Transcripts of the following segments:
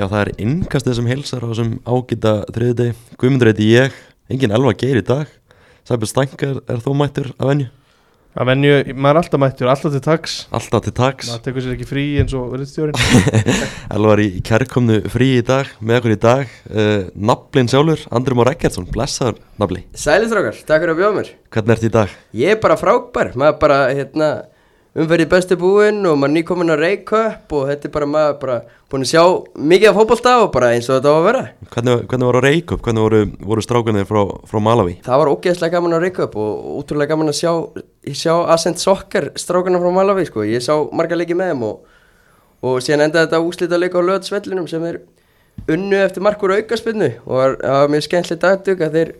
Já, það er innkastið sem heilsar á þessum ágita þriðdegi. Guðmundur heiti ég, engin elva geir í dag. Sæbjörn Stænker er þó mættur af venju. að venju, maður er alltaf mættur, alltaf til taks Alltaf til taks. maður tekur sér ekki frí eins og rittstjórin Elva er í kærkomnu frí í dag, með okkur í dag. Uh, Nablin sjálfur, Andri Mór Ekkertsson, blessaður Nabli. Sælistrákar, takk fyrir að bjóða mér Hvernig ert í dag? Ég er bara frábær, maður bara hérna umferðið bestu búinn og maður nýkominn að Reykjöp og þetta er bara maður bara búinn að sjá mikið af fótbolta og bara eins og þetta á að vera Hvernig, hvernig voru að reykja upp? Hvernig voru, voru strákunir frá, frá Malawi? Það var ógeðslega gaman að Reykjöp og útrúlega gaman að sjá, sjá Ascent Soccer strákana frá Malawi sko, ég sá marga leiki með þeim og, og síðan endaði þetta úslita leika á löðsvellinum sem er unnu eftir markur aukaspinnu og það var mjög skemmtilegt dagdug að þeir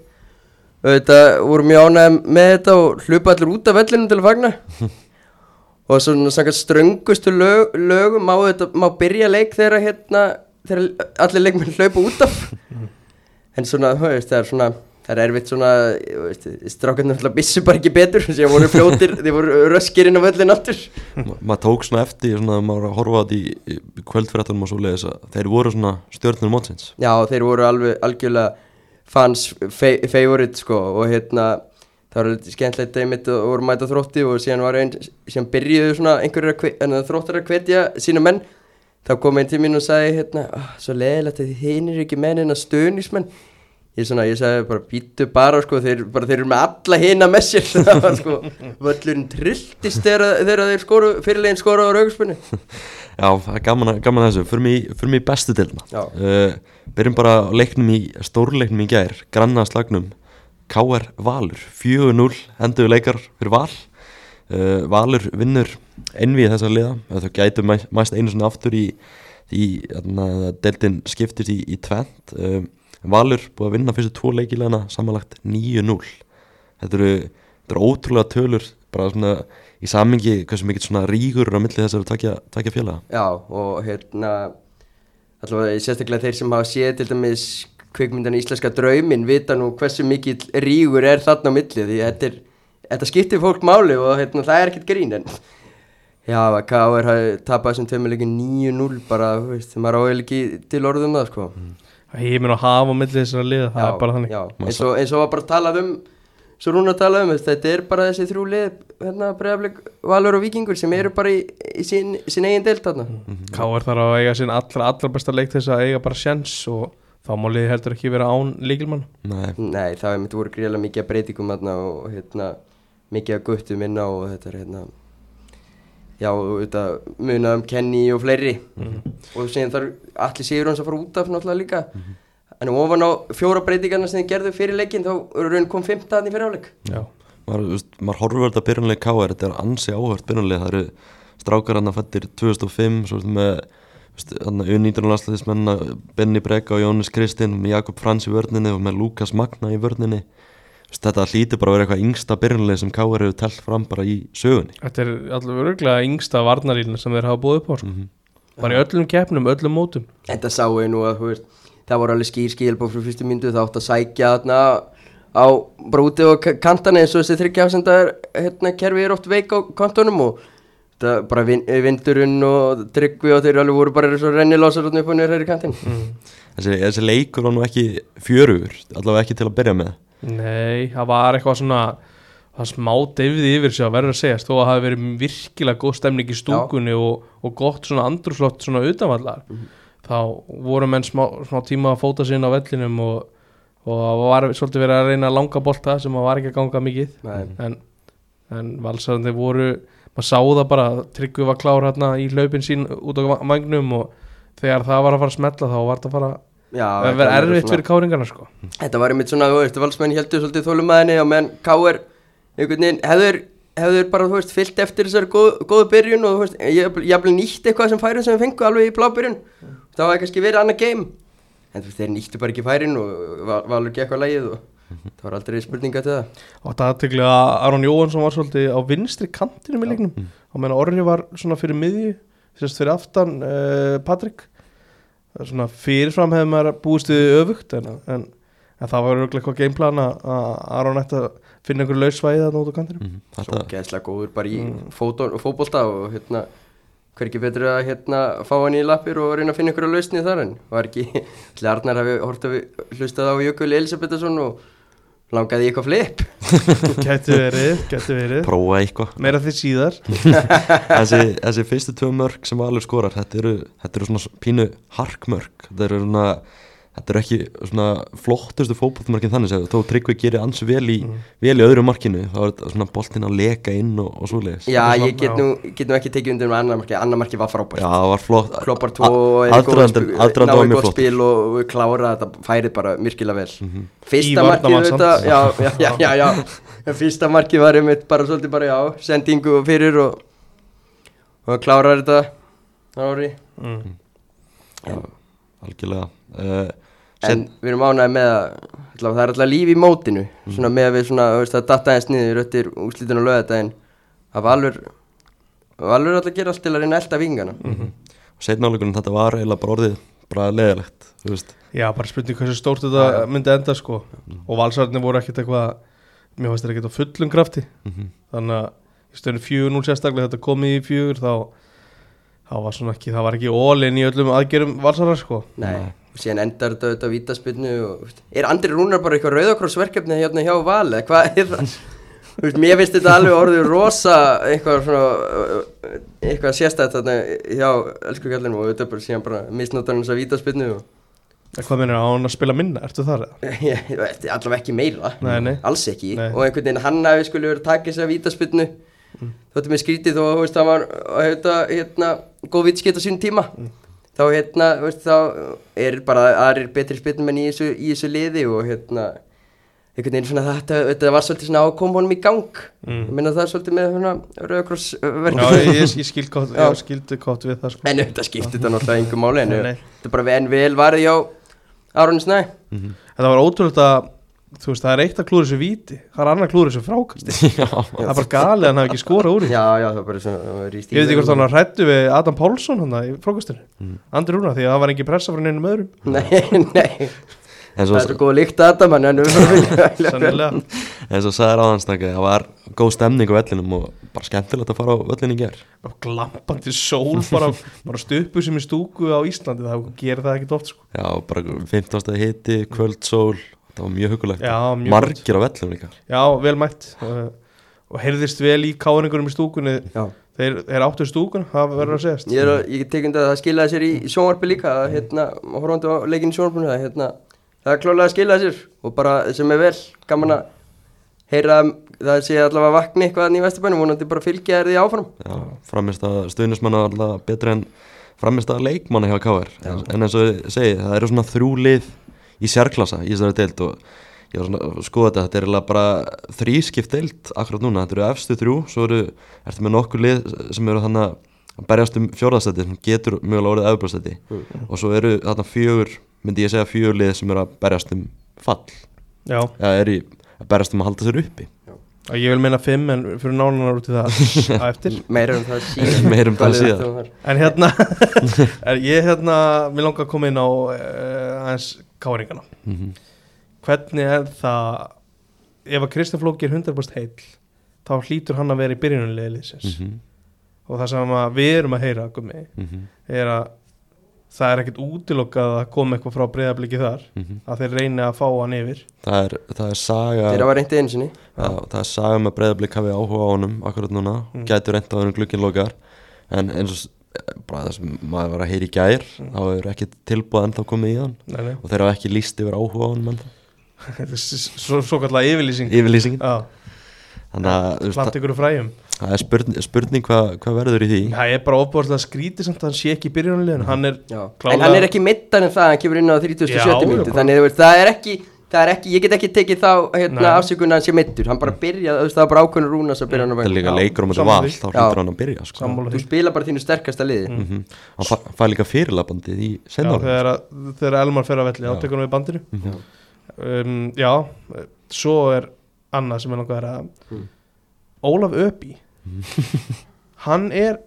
auðvitað voru mjög ánægð með þetta og hlupa allir út af vellinum til að fagna og svona samkvæmt ströngustu lög, lögum má, þetta, má byrja leik þegar hérna allir leikmenn hlaupa út af en svona, veist, það er svona það er erfitt svona, strákarnir alltaf bissu bara ekki betur, sem voru fljótir þeir voru röskir inn á völlin aftur Ma, maður tók svona eftir, svona, maður var að horfa á þetta í, í kvöldfréttunum og svo leiðis að þeir voru svona stjórnur mótsins. Já, þeir voru alveg algjörlega fans favorite sko og hérna það var skemmtilegt einmitt og voru mæta þrótti og síðan var einn sem byrjuðu svona það þróttar að hvetja sína menn. Þá kom einn til mín og sagði hérna ah, svo leðilegt að þið hinir ekki menn en að stöðnismenn ég, svona, ég sagði bara býtu bara sko þeir, bara, þeir eru með alla hina með sér. Það var sko völlurinn trilltist þegar, þegar þeir skoru fyrirlegin skoru á rauguspunni Já, það er gaman, gaman þessu, fyrir mig, bestu. Já. Uh, byrjum bara leiknum í, stórleiknum í gær, granna slagnum, K.R. Valur, 4-0 endur leikar fyrir Val. Uh, Valur vinnur einvið þessa liða, þau gætu mæ- mæst einu svona aftur í, í þarna, deltin skiptist í, í tvent. Uh, Valur búið að vinna fyrstu tvo leikilegana samanlagt 9-0. Þetta eru, þetta eru ótrúlega tölur, bara svona í samingi hversu mikill svona rígur er á milli þessari takja, takja félaga. Já, og hérna allavega sérstaklega þeir sem hafa séð til dæmis kvikmyndan Íslenska drauminn vita nú hversu mikill rígur er þarna á milli því þetta, er, þetta skiptir fólk máli og hérna, það er ekkert grín en já, K.R. hafi tapað þessum tveimileikin 9-0 bara, þú veist, maður áheil ekki til orðum það sko. Ég mun að hafa á milli þessara liða, það já, er bara þannig. já, eins, og, eins og var bara talað um svo rúna talað um, þetta er bara þessi þrjú lið hérna, bregðarleik, Valur og Víkingur sem eru bara í, í sín, sín eigin deilt þarna. K.R. þarf að eiga sinn allra, allra besta leik þess að eiga bara sjens og þá má liði heldur ekki vera án líkilmann Nei, Nei, það hefði mitt voru greiðlega mikið breytingum þarna og hérna, mikið að guttum inn á og þetta er hérna já, og þetta munað um Kenny og fleiri. Og síðan þarf allir sigur hans að fara út af náttúrulega líka. En ofan á fjóra breytingarna sem þið gerðu fyrir leikinn þá eru raun kom 15 í fyrirháleik já, maður, þú veist, maður horfur þetta byrjunlega K.R. Þetta er ansi áhört byrjunlega Það eru strákar hann að fættir 2005 Svo með U19 landslæðismenn Benny Breka og Jónis Kristinn Með Jakob Frans í vörninni og með Lukas Magna í vörninni Þetta hlýtur bara að vera eitthvað yngsta byrjunlega sem K.R. hefur telt fram bara í sögunni þetta er allavega örgulega yngsta varnarlínu sem þeir hafa búið upp á sko. bara í öllum keppnum, öllum mótum Þetta sáu ég nú að þú veist, það voru alveg skýr skilbóð frá fyrstu myndu það átt að sækja þarna á brúti og ka- kantana eins og þessi þryggjafsendar hérna, kerfi er oft veik á kantonum og það bara vin, vindurinn og tryggvi og þeir alveg voru bara svo rennilásar upp og niður hér í kantin þessi, þessi leikur var nú ekki fjörugur Allavega ekki til að byrja með. Nei, það var eitthvað svona það smá deyfði yfir sig að verður að segja þó að það hafi verið virkilega góð stemning í stúkunni og, og gott svona andrúslott svona utanvallar. Þá voru menn smá, smá tíma að fóta sinna á vellinum og, og það var svolítið verið að reyna langa bolta sem að var ekki að ganga mikið. Nei. en, en valsarandi voru maður sá það bara, Tryggvi var klár hérna í hlaupin sín út á vagnum og þegar það var að fara að smetla þá var það að fara Já, að vera erfitt fyrir káringarna sko Þetta var einmitt svona, þú veist, valsmenn heldur svolítið þólumæðinni og meðan K.R. einhvern veginn hefur, hefur bara, þú veist, fyllt eftir þessari góð, góðu byrjun og þú veist, ég jafnvel nýtt eitthvað sem færin sem við fengu alveg í blábyrjun það var kannski verið annað game en þú veist, þeir nýttu bara ekki færin og val- valur ekki eitthvað lægið og það var aldrei spurninga til það. Og það aðtökli að Aron Jóhansson var svolítið á vinstri kantinu með leiknum. Og meðan Orri var svona fyrir miðju þess fyrir aftan uh, Patrik Það er svona fyrirfram hefði maður búist við öfugt en, en, en það var örgulega eitthvað gameplan að Aron ætti að finna einhver laus svæði þarna út á kantinu Mhm. svo Þetta, geðslega góður bara í mm. fótbolta og hérna hvergi betur að hérna fá hann í lappir og reyna að finna að lausni þar en var ekki, Arnar hafi hort langaði í eitthvað flip? Gæti verið, gæti verið. Prófa eitthvað. Meira því síðar. Þessi, þessi fyrstu tvö mörg sem Valur skorar þetta eru, þetta eru svona pínu harkmörg þetta eru svona þetta eru ekki svona flottustu fótbollmörkin þannig að þó Tryggvi gerir ans vel í, vel í öðru markinu þá er þetta svona boltinn að leka inn og, og svoleiðis. Já, er ég get nú, get nú ekki tekið undir með annar marki, annar marki var frábært. Já, það var flott. Kloppar tvo mjög flott spil og við klára þetta færið bara myrkilega vel. Mhm. Fyrsta Í markið varnarmann þetta, samt. já, já, já, já, já. Fyrsta markið var einmitt bara svolítið bara, já, sendingu fyrir og og klárar þetta ári. Mm. algjörlega. Uh, En við erum ánægði með að allavega, það er alltaf líf í mótinu. Svona með að við svona, þú veist, að datta eins niður öttir úslítinu og lögadaginn að Valur Valur er alltaf að gera allt til að reyna elda vingana. Og setnáleikunum þetta var eiginlega bara orðið bara leðilegt þú veist. Já, bara spurning hversu stórt þetta myndi enda sko. Og valsararnir voru ekkert eitthvað Mér fannst þetta ekkert á fullum krafti. Mhm. Þannig að í stöðinu fjögur nú sérstaklega Þetta komið í fjögur þá þá var svona ekki, það var ekki ólinn í öllum aðgerum valsarar sko. Nei, síðan endar þetta auðvitað á vítaspinnu og, er Andri Rúnar bara eitthvað rauðakrossverkefni hérna hjá Val eða hvað er það? Mér finnst þetta alveg orðið rosa eitthvað svona uh, eitthvað sérstætt þarna hjá elsku kallinum og er bara síðan bara misnotar hann þess að vítaspinnu og Hvað minnir á hann að spila minna, ertu þar allavega ekki meira Nei, nei. alls ekki Nei. og einhvern veginn hann hafi skulle verið að taka þess að vítaspinnu mm. þóttum við skrítið að þú veist, það var að hérna, hérna góð vitskitt á sínum tíma þá hérna veist, þá er bara aðrir betri spinnum en í í þessu liði og hérna einhvern veginn svona þetta, þetta var svolítið svona ákom honum í gang. Mm. ég minna það er svolítið með svona rauðakross Já, ég, ég, ég skil gott, skildi gott við það sko. En þetta skipti þetta náttúrulega engum máli en þetta er bara en vel varði hjá Aron Snæ. Þetta var ótrúlega þú veist, það er eitt að klúra þessu víti Það er annar klúra þessu frákasti já, Það er bara galið að hann hafi ekki skorað úr því. Já, já, það var bara svona í Ég veit ekki hvort hann var hrættu við Adam Pálsson hann í frákastinu. Mm. Andri Rúna, því að það var engin pressa frá neinum öðrum. Nei, nei, en það er svo, góð líkt að þetta mann en erum bara Sennilega. En svo sagði ráðansnækja það var góð stemning á vellinum og bara skemmtilegt að fara á vellin í ger Og glampandi sól bara, bara stupu sem í stúku á Íslandi Það gerir það ekkit oft já, bara 15. hiti, kvöldsól það var mjög hugulegt Já, mjög margir á vellinum líka. Já, vel mætt. Og, og heyrðist vel í káringunum í stúkunni. Já, Þeir, þeir áttu stúkun, það verður að segjast. Ég, ég tekund að það skilaði sér í sjónvarpi líka að hérna, horfandi á leikin í sjónvarpinu það, hérna, það er klálega að skilaði sér. Og bara sem er vel, gaman að heyra að það sé allavega vakni eitthvað í Vesturbænum, vonandi bara fylgja þér því áfram. Já, framist að stuðnismanna alltaf betri en framist að leikmanna hjá KR en, en eins og ég segi, það eru svona þrjú lið í sérklassa í þessari deild og ég var svona að skoða þetta, þetta er eiginlega bara þrískipt deild akkurat núna, þetta eru efstu þrjú svo eru, ertu með nokkur lið sem eru þannig að berjast um fjórðastæti sem getur mögulega orðið auðbrastæti og svo eru þarna fjögur, myndi ég segja fjögur lið sem eru að berjast um fall. Já, eða er í að berjast um að halda sér uppi ég vil meina fimm en fyrir nálunar út í það að eftir meira um það síðan Meira um það var. En hérna, er ég hérna, mér langar að koma inn á uh, aðeins káringana. Mhm. Hvernig er það, ef að Kristján Flóki er 100% heill, þá hlýtur hann að vera í byrjunulegi liðsins. Mhm. Og það sem að við erum að heyra, gummi, Mhm. er að það er ekkert útilokkað að koma eitthvað frá breyðabliki þar, Mhm. að þeir reyni að fá hann yfir. það er, það er saga Þeir hafa reyndið einu sinni Já, það er saga með breyðablík hafi áhuga á honum akkurat núna, Mm. gætur reynda á honum glukkin lokar en eins og bara það sem maður var að heyra í gær Mm. þá hefur ekki tilbúð ennþá komið í hann Nei, nei, og þeir hafa ekki líst yfir áhuga á honum ennþá þetta er s- svo, svo kallar yfirlýsing. yfirlýsingin, Já, þannig að þú veist, plant það, er spurning, spurning hvað hva verður í því Það er bara ofbúðslega skrítið samt að hann sé ekki í byrjunarliðinu, hann er Já. Klálega- En hann er ekki mittan en það, hann kemur inn á 37. Já, mínútu já, Þannig veist, það er ekki Það er ekki, ég get ekki tekið þá hérna, afsökun að hann sé mittur Hann bara byrja, veist, það er bara ákveðinu rúnas að byrja hann að það er líka leikur um þetta sammála val, því. þá Já. hlýtur hann að byrja sko. Þú spila bara þínu sterkasta liði Mhm. hann fæ, fæ líka fyrirlabandið í Já, sennára þegar, að- þegar Elmar fer að velli, hann við bandinu Mhm. um, Já, svo er annað sem er langar að Mm. Ólaf Öbi Hann er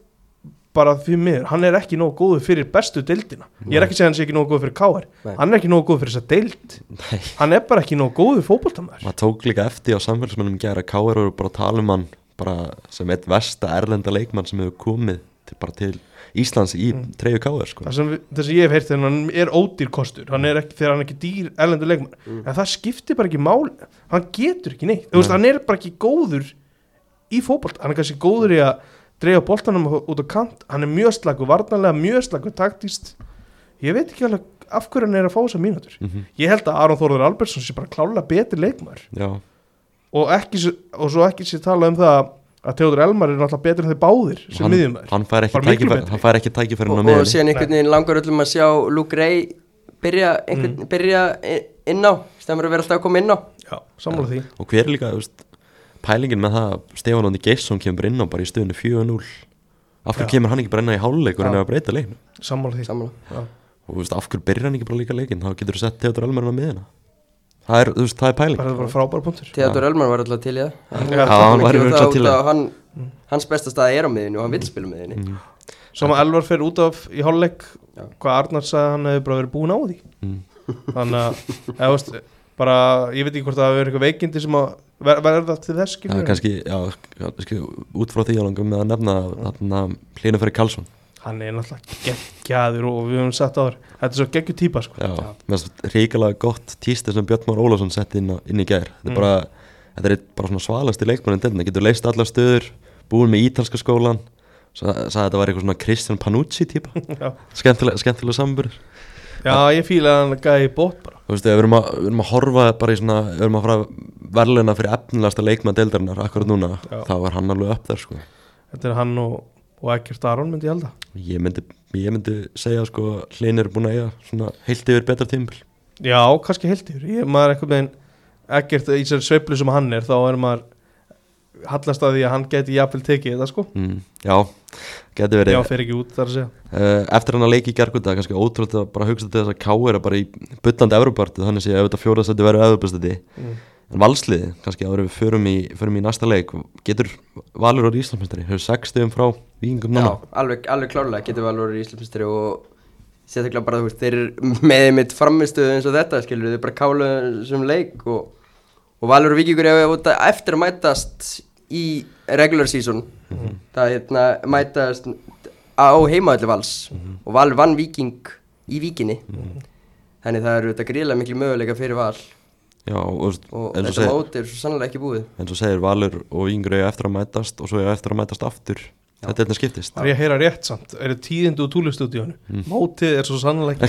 bara því miður, hann er ekki nógu góður fyrir bestu deildina Ég er ekki að segja hann sé ekki nógu góður fyrir KR Nei. Hann er ekki nógu góður fyrir þessa deild Nei. Hann er bara ekki nógu góður fótboltamæður maður tók líka eftir á samfélagsmennum gera Káir voru bara tala um hann bara sem eitt versta erlenda leikmann sem hefur komið til, bara til Íslands í mm. treyju káður sko. það sem, við- það sem ég hef heyrt hann er ódýr kostur hann er ekki, þegar hann er ekki dýr ellendur leikmann Mm. en það skiptir bara ekki mál hann getur ekki neitt, þú veist, Nei. hann er bara ekki góður í fótbolt, hann er kannski góður í að dreja boltanum út á kant. Hann er mjög slagur varnarlega, mjög slagur taktíst ég veit ekki alveg af hverju hann er að fá þessar mínútur. Mm ég held að Aron Þórður Albertsson sé bara klálega betri leikmaður. Já, og, ekki, og svo ekki sé tala um það að Theodor Elmar er náttúrulega betri en þeir báðir sem hann, miðjumæður hann fær ekki Bara miklu tækifæri betri. hann fær ekki tækifæri og, og síðan einhvern veginn langar öllum að sjá Luke Ray byrja, einhvern, Mm. byrja inn á. Stemur að vera alltaf að koma inn á. Já, sammála því. Og hver er líka þú veist, pælingin með það að Stefán Óndi Geirsson kemur inn á bara í stöðinu 4-0 af hverju kemur hann ekki bara inn á í háluleikur en er að breyta leiknum? Sammála því. Sammála. Já. og þú veist, af hverju byrjar hann ekki bara líka leikin þá getur þú sett Theodor Elmer á miðuna það er, þú veist, það er pæling. Bara, bara frábæra punktur Theodor Elmar var alltaf til það. Já, hann væri Mikið út örugglega af- til það. af hann, Mm. hans besta staði er á miðinu og hann vill spila miðinu mm. Sama Elvar fer út af í hálfleik. Já. hvað Arnar sagði hann hefði bara verið búin á því. Mm. þannig að eða, veist, bara, ég veit ekki hvort það verið eitthvað veikindi sem að ver, verða til þess er kannski, já, kannski út frá því að langum með að nefna þarna hlýna fyrir Karlsson. Hann er náttúrulega geggjaður og við höfum sagt áður þetta er svo geggju típa sko. ríkilega gott tísti sem Björn Már Ólafsson sett inn, á, inn í gær. Þetta er Mm. bara, þetta er bara svona svalasti leikmann en þetta getur leist allar stöður búin með ítalska skólan sagði að þetta var eitthvað svona Christian Panucci típa. Já. skemmtilega, skemmtilega samburður já, ég fíla að hann gæði í bót bara Þú veist, við erum, að, við erum að horfa bara í svona, við erum að fara verðluna fyrir efnilegasta leikmann deildarinnar akkurat núna, Já. þá er hann alveg upp þar sko. þetta er hann og, og Ekkert Aron myndi ég halda ég, myndi, ég myndi segja sko, hlinn er búin að eiga svona heilt yfir betra tímbil já, kannski heilt yfir ég, maður er eitthvað með Ekkert í sér sveiflu sem hann er þá er maður hallast að því að hann geti jafnvel tekið þetta sko. Mm, já, geti verið. Já, fer ekki út þar að segja. Uh, eftir hann að leiki í gerkvölda, kannski ótrúlega að bara hugsa til þess að K.R. er bara í bullandi Evropartu, þannig sé ef þetta fjóraðsætti verður Evropastætti, mm. en valsliði kannski en við förum í, förum í næsta leik getur Valur og Íslandsmestari hefur sex stöðum frá vikingum Já, núna alveg, alveg klárlega getur við alveg verið í Íslandsmestri og sérstaklega bara þú veist, þeir eru með mitt framistuðu eins og þetta, skilur og, Valur og Víkingur hefur eftir að mætast í regular season. Það er hérna mætast á heimaðalli vals. Og Valur vann Víking í Víkinni. Þannig það eru þetta gríðlega miklu möguleika fyrir Val. Já, og, og þetta móti er svo sannlega ekki búið. eins og segir Valur og Ingur eiga eftir að mætast og svo eiga eftir að mætast aftur þetta er þetta skiptist Það er ég að heyra rétt samt, eru tíðindi úr túlistúdíónu Mm. Mótið er svo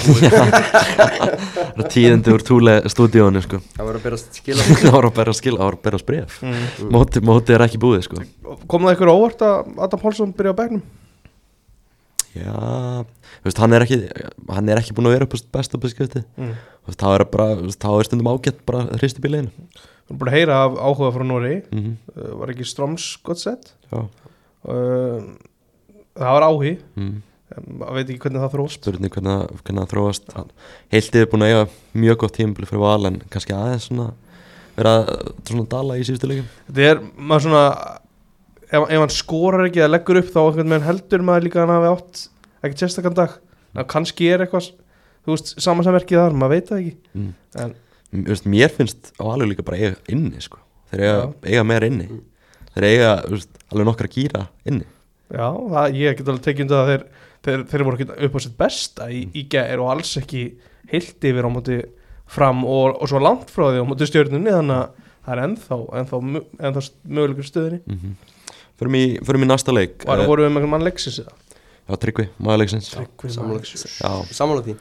búið það er tíðindi úr túle stúdíónu sko. það var að að skila það var að bera skil, það var að bera spref mm. móti, móti er ekki búið sko. Kom það ykkur óvart að Adam Pálsson byrja á begnum? já, þú veist, hann er ekki hann er ekki búin að vera upp á besta beskjöfti Mm. þá er bara, þú veist, þá er stundum ágætt bara hristi bíleginu Við erum búin að heyra af áhuga frá Nóri mm -hmm. uh, Var ekki Stroms gott sett já, Það var áhugi. Mm. Ég veit ekki hvernig það þróst spurning hvernig, hvernig það þróast. Hann- Heiltið er búin að eiga mjög gott tímpli fyrir val en kannski aðeins svona vera svona dala í síðustu leikum Þetta er maður svona ef, ef hann skorar ekki eða leggur upp þá heldur maður líka að hann hafi átt ekki tjestakann dag. Ná, kannski er eitthvað þú veist, samansamverkið þar, maður veit það ekki. Mm. en veist, mér finnst á alveg líka bara eiga inni sko. þeir eiga, eiga meira inni. Þeir eiga veist, alveg nokkra gýra inni Já, það, ég get alveg tekið undir það að þeir, þeir, þeir voru ekki upp á sitt besta í, í gær og alls ekki heilt yfir á móti fram og, og svo langt frá því á móti stjórnunni þannig að það er ennþá, ennþá, ennþá mögulegur stöðinni mm -hmm. förum, í, förum í næsta leik Var, Eh, voru við með einhvern mann leiksis eða? já, Tryggvi, maðurleiksins Tryggvi Sammála. Því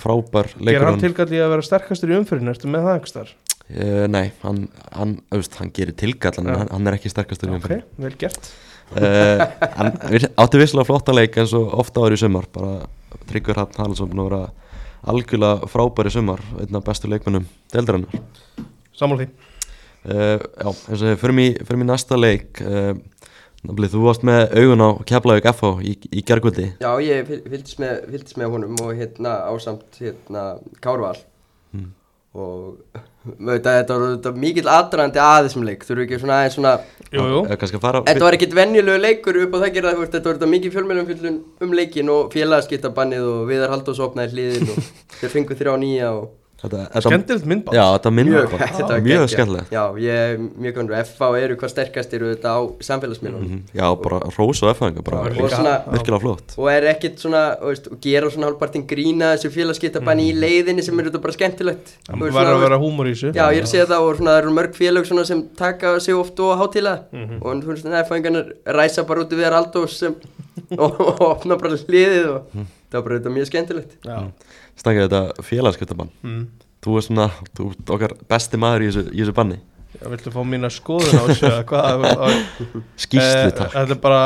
frábær leikur hann tilkalli að vera sterkastur í umfyririnu, ertu með það einhvers þar? Uh, nei, hann, hann, veist, hann gerir tilgall en hann, hann er ekki sterkastur Ok, vel gert. Uh, hann við- átti visslega flotta leik eins og ofta ári í sumar bara Tryggvi Hrafn Haraldsson búin að vera algjörlega frábær í sumar einn af bestu leikmennum deildarinnar. Sammála því. Uh, já, eins og förum í, förum í næsta leik. Uh, Nafnilegt, þú varst með augun á Keflavík FH í, í gergvöldi Já, ég fyl- fylgdist með, með honum og hérna ásamt hérna Kárval. Mm. Og þetta var þetta mikill aðdraðandi að þessum leik. Þurfu ekki svona aðeins svona Þetta var ekkert venjulegu leikur upp á það gera það þetta var þetta mikið fjölmjölum um leikin og félagaskiptabannið og Viðar Halldórs opnaði hliðin og þeir fengu þrjá nýja og skemmtilegt myndband. Já, þetta minnur Mjög, bara þetta var Mjög skemmtilegt. Já, ég er mjög konur FH eru hvað sterkastir þetta á samfélagsmiðlunum. Mhm. Já, bara rós og svona virkilega flott. og er ekkert svona, þú veist, og gera svona hálfpartin grína þessu félagskiptabanni í leiðinni sem er þetta bara skemmtilegt. Það Þú veist, verður að vera húmor í þessu. Já, ég er að segja það og svona, það eru mörg félag svona sem taka sig oft og hátíla Mhm. og þú veist, nefnfæðingarnir ræsa bara út við Aldós sem og, opna bara hliðið og það var bara þetta mjög skemmtilegt. Já. Snakka þetta félagskiptabann Mm. Þú er svona, þú ert okkar besti maður í þessu, í þessu banni. Já, viltu fá mína skoðun á þessu Skýslu Eh, takk. Þetta er bara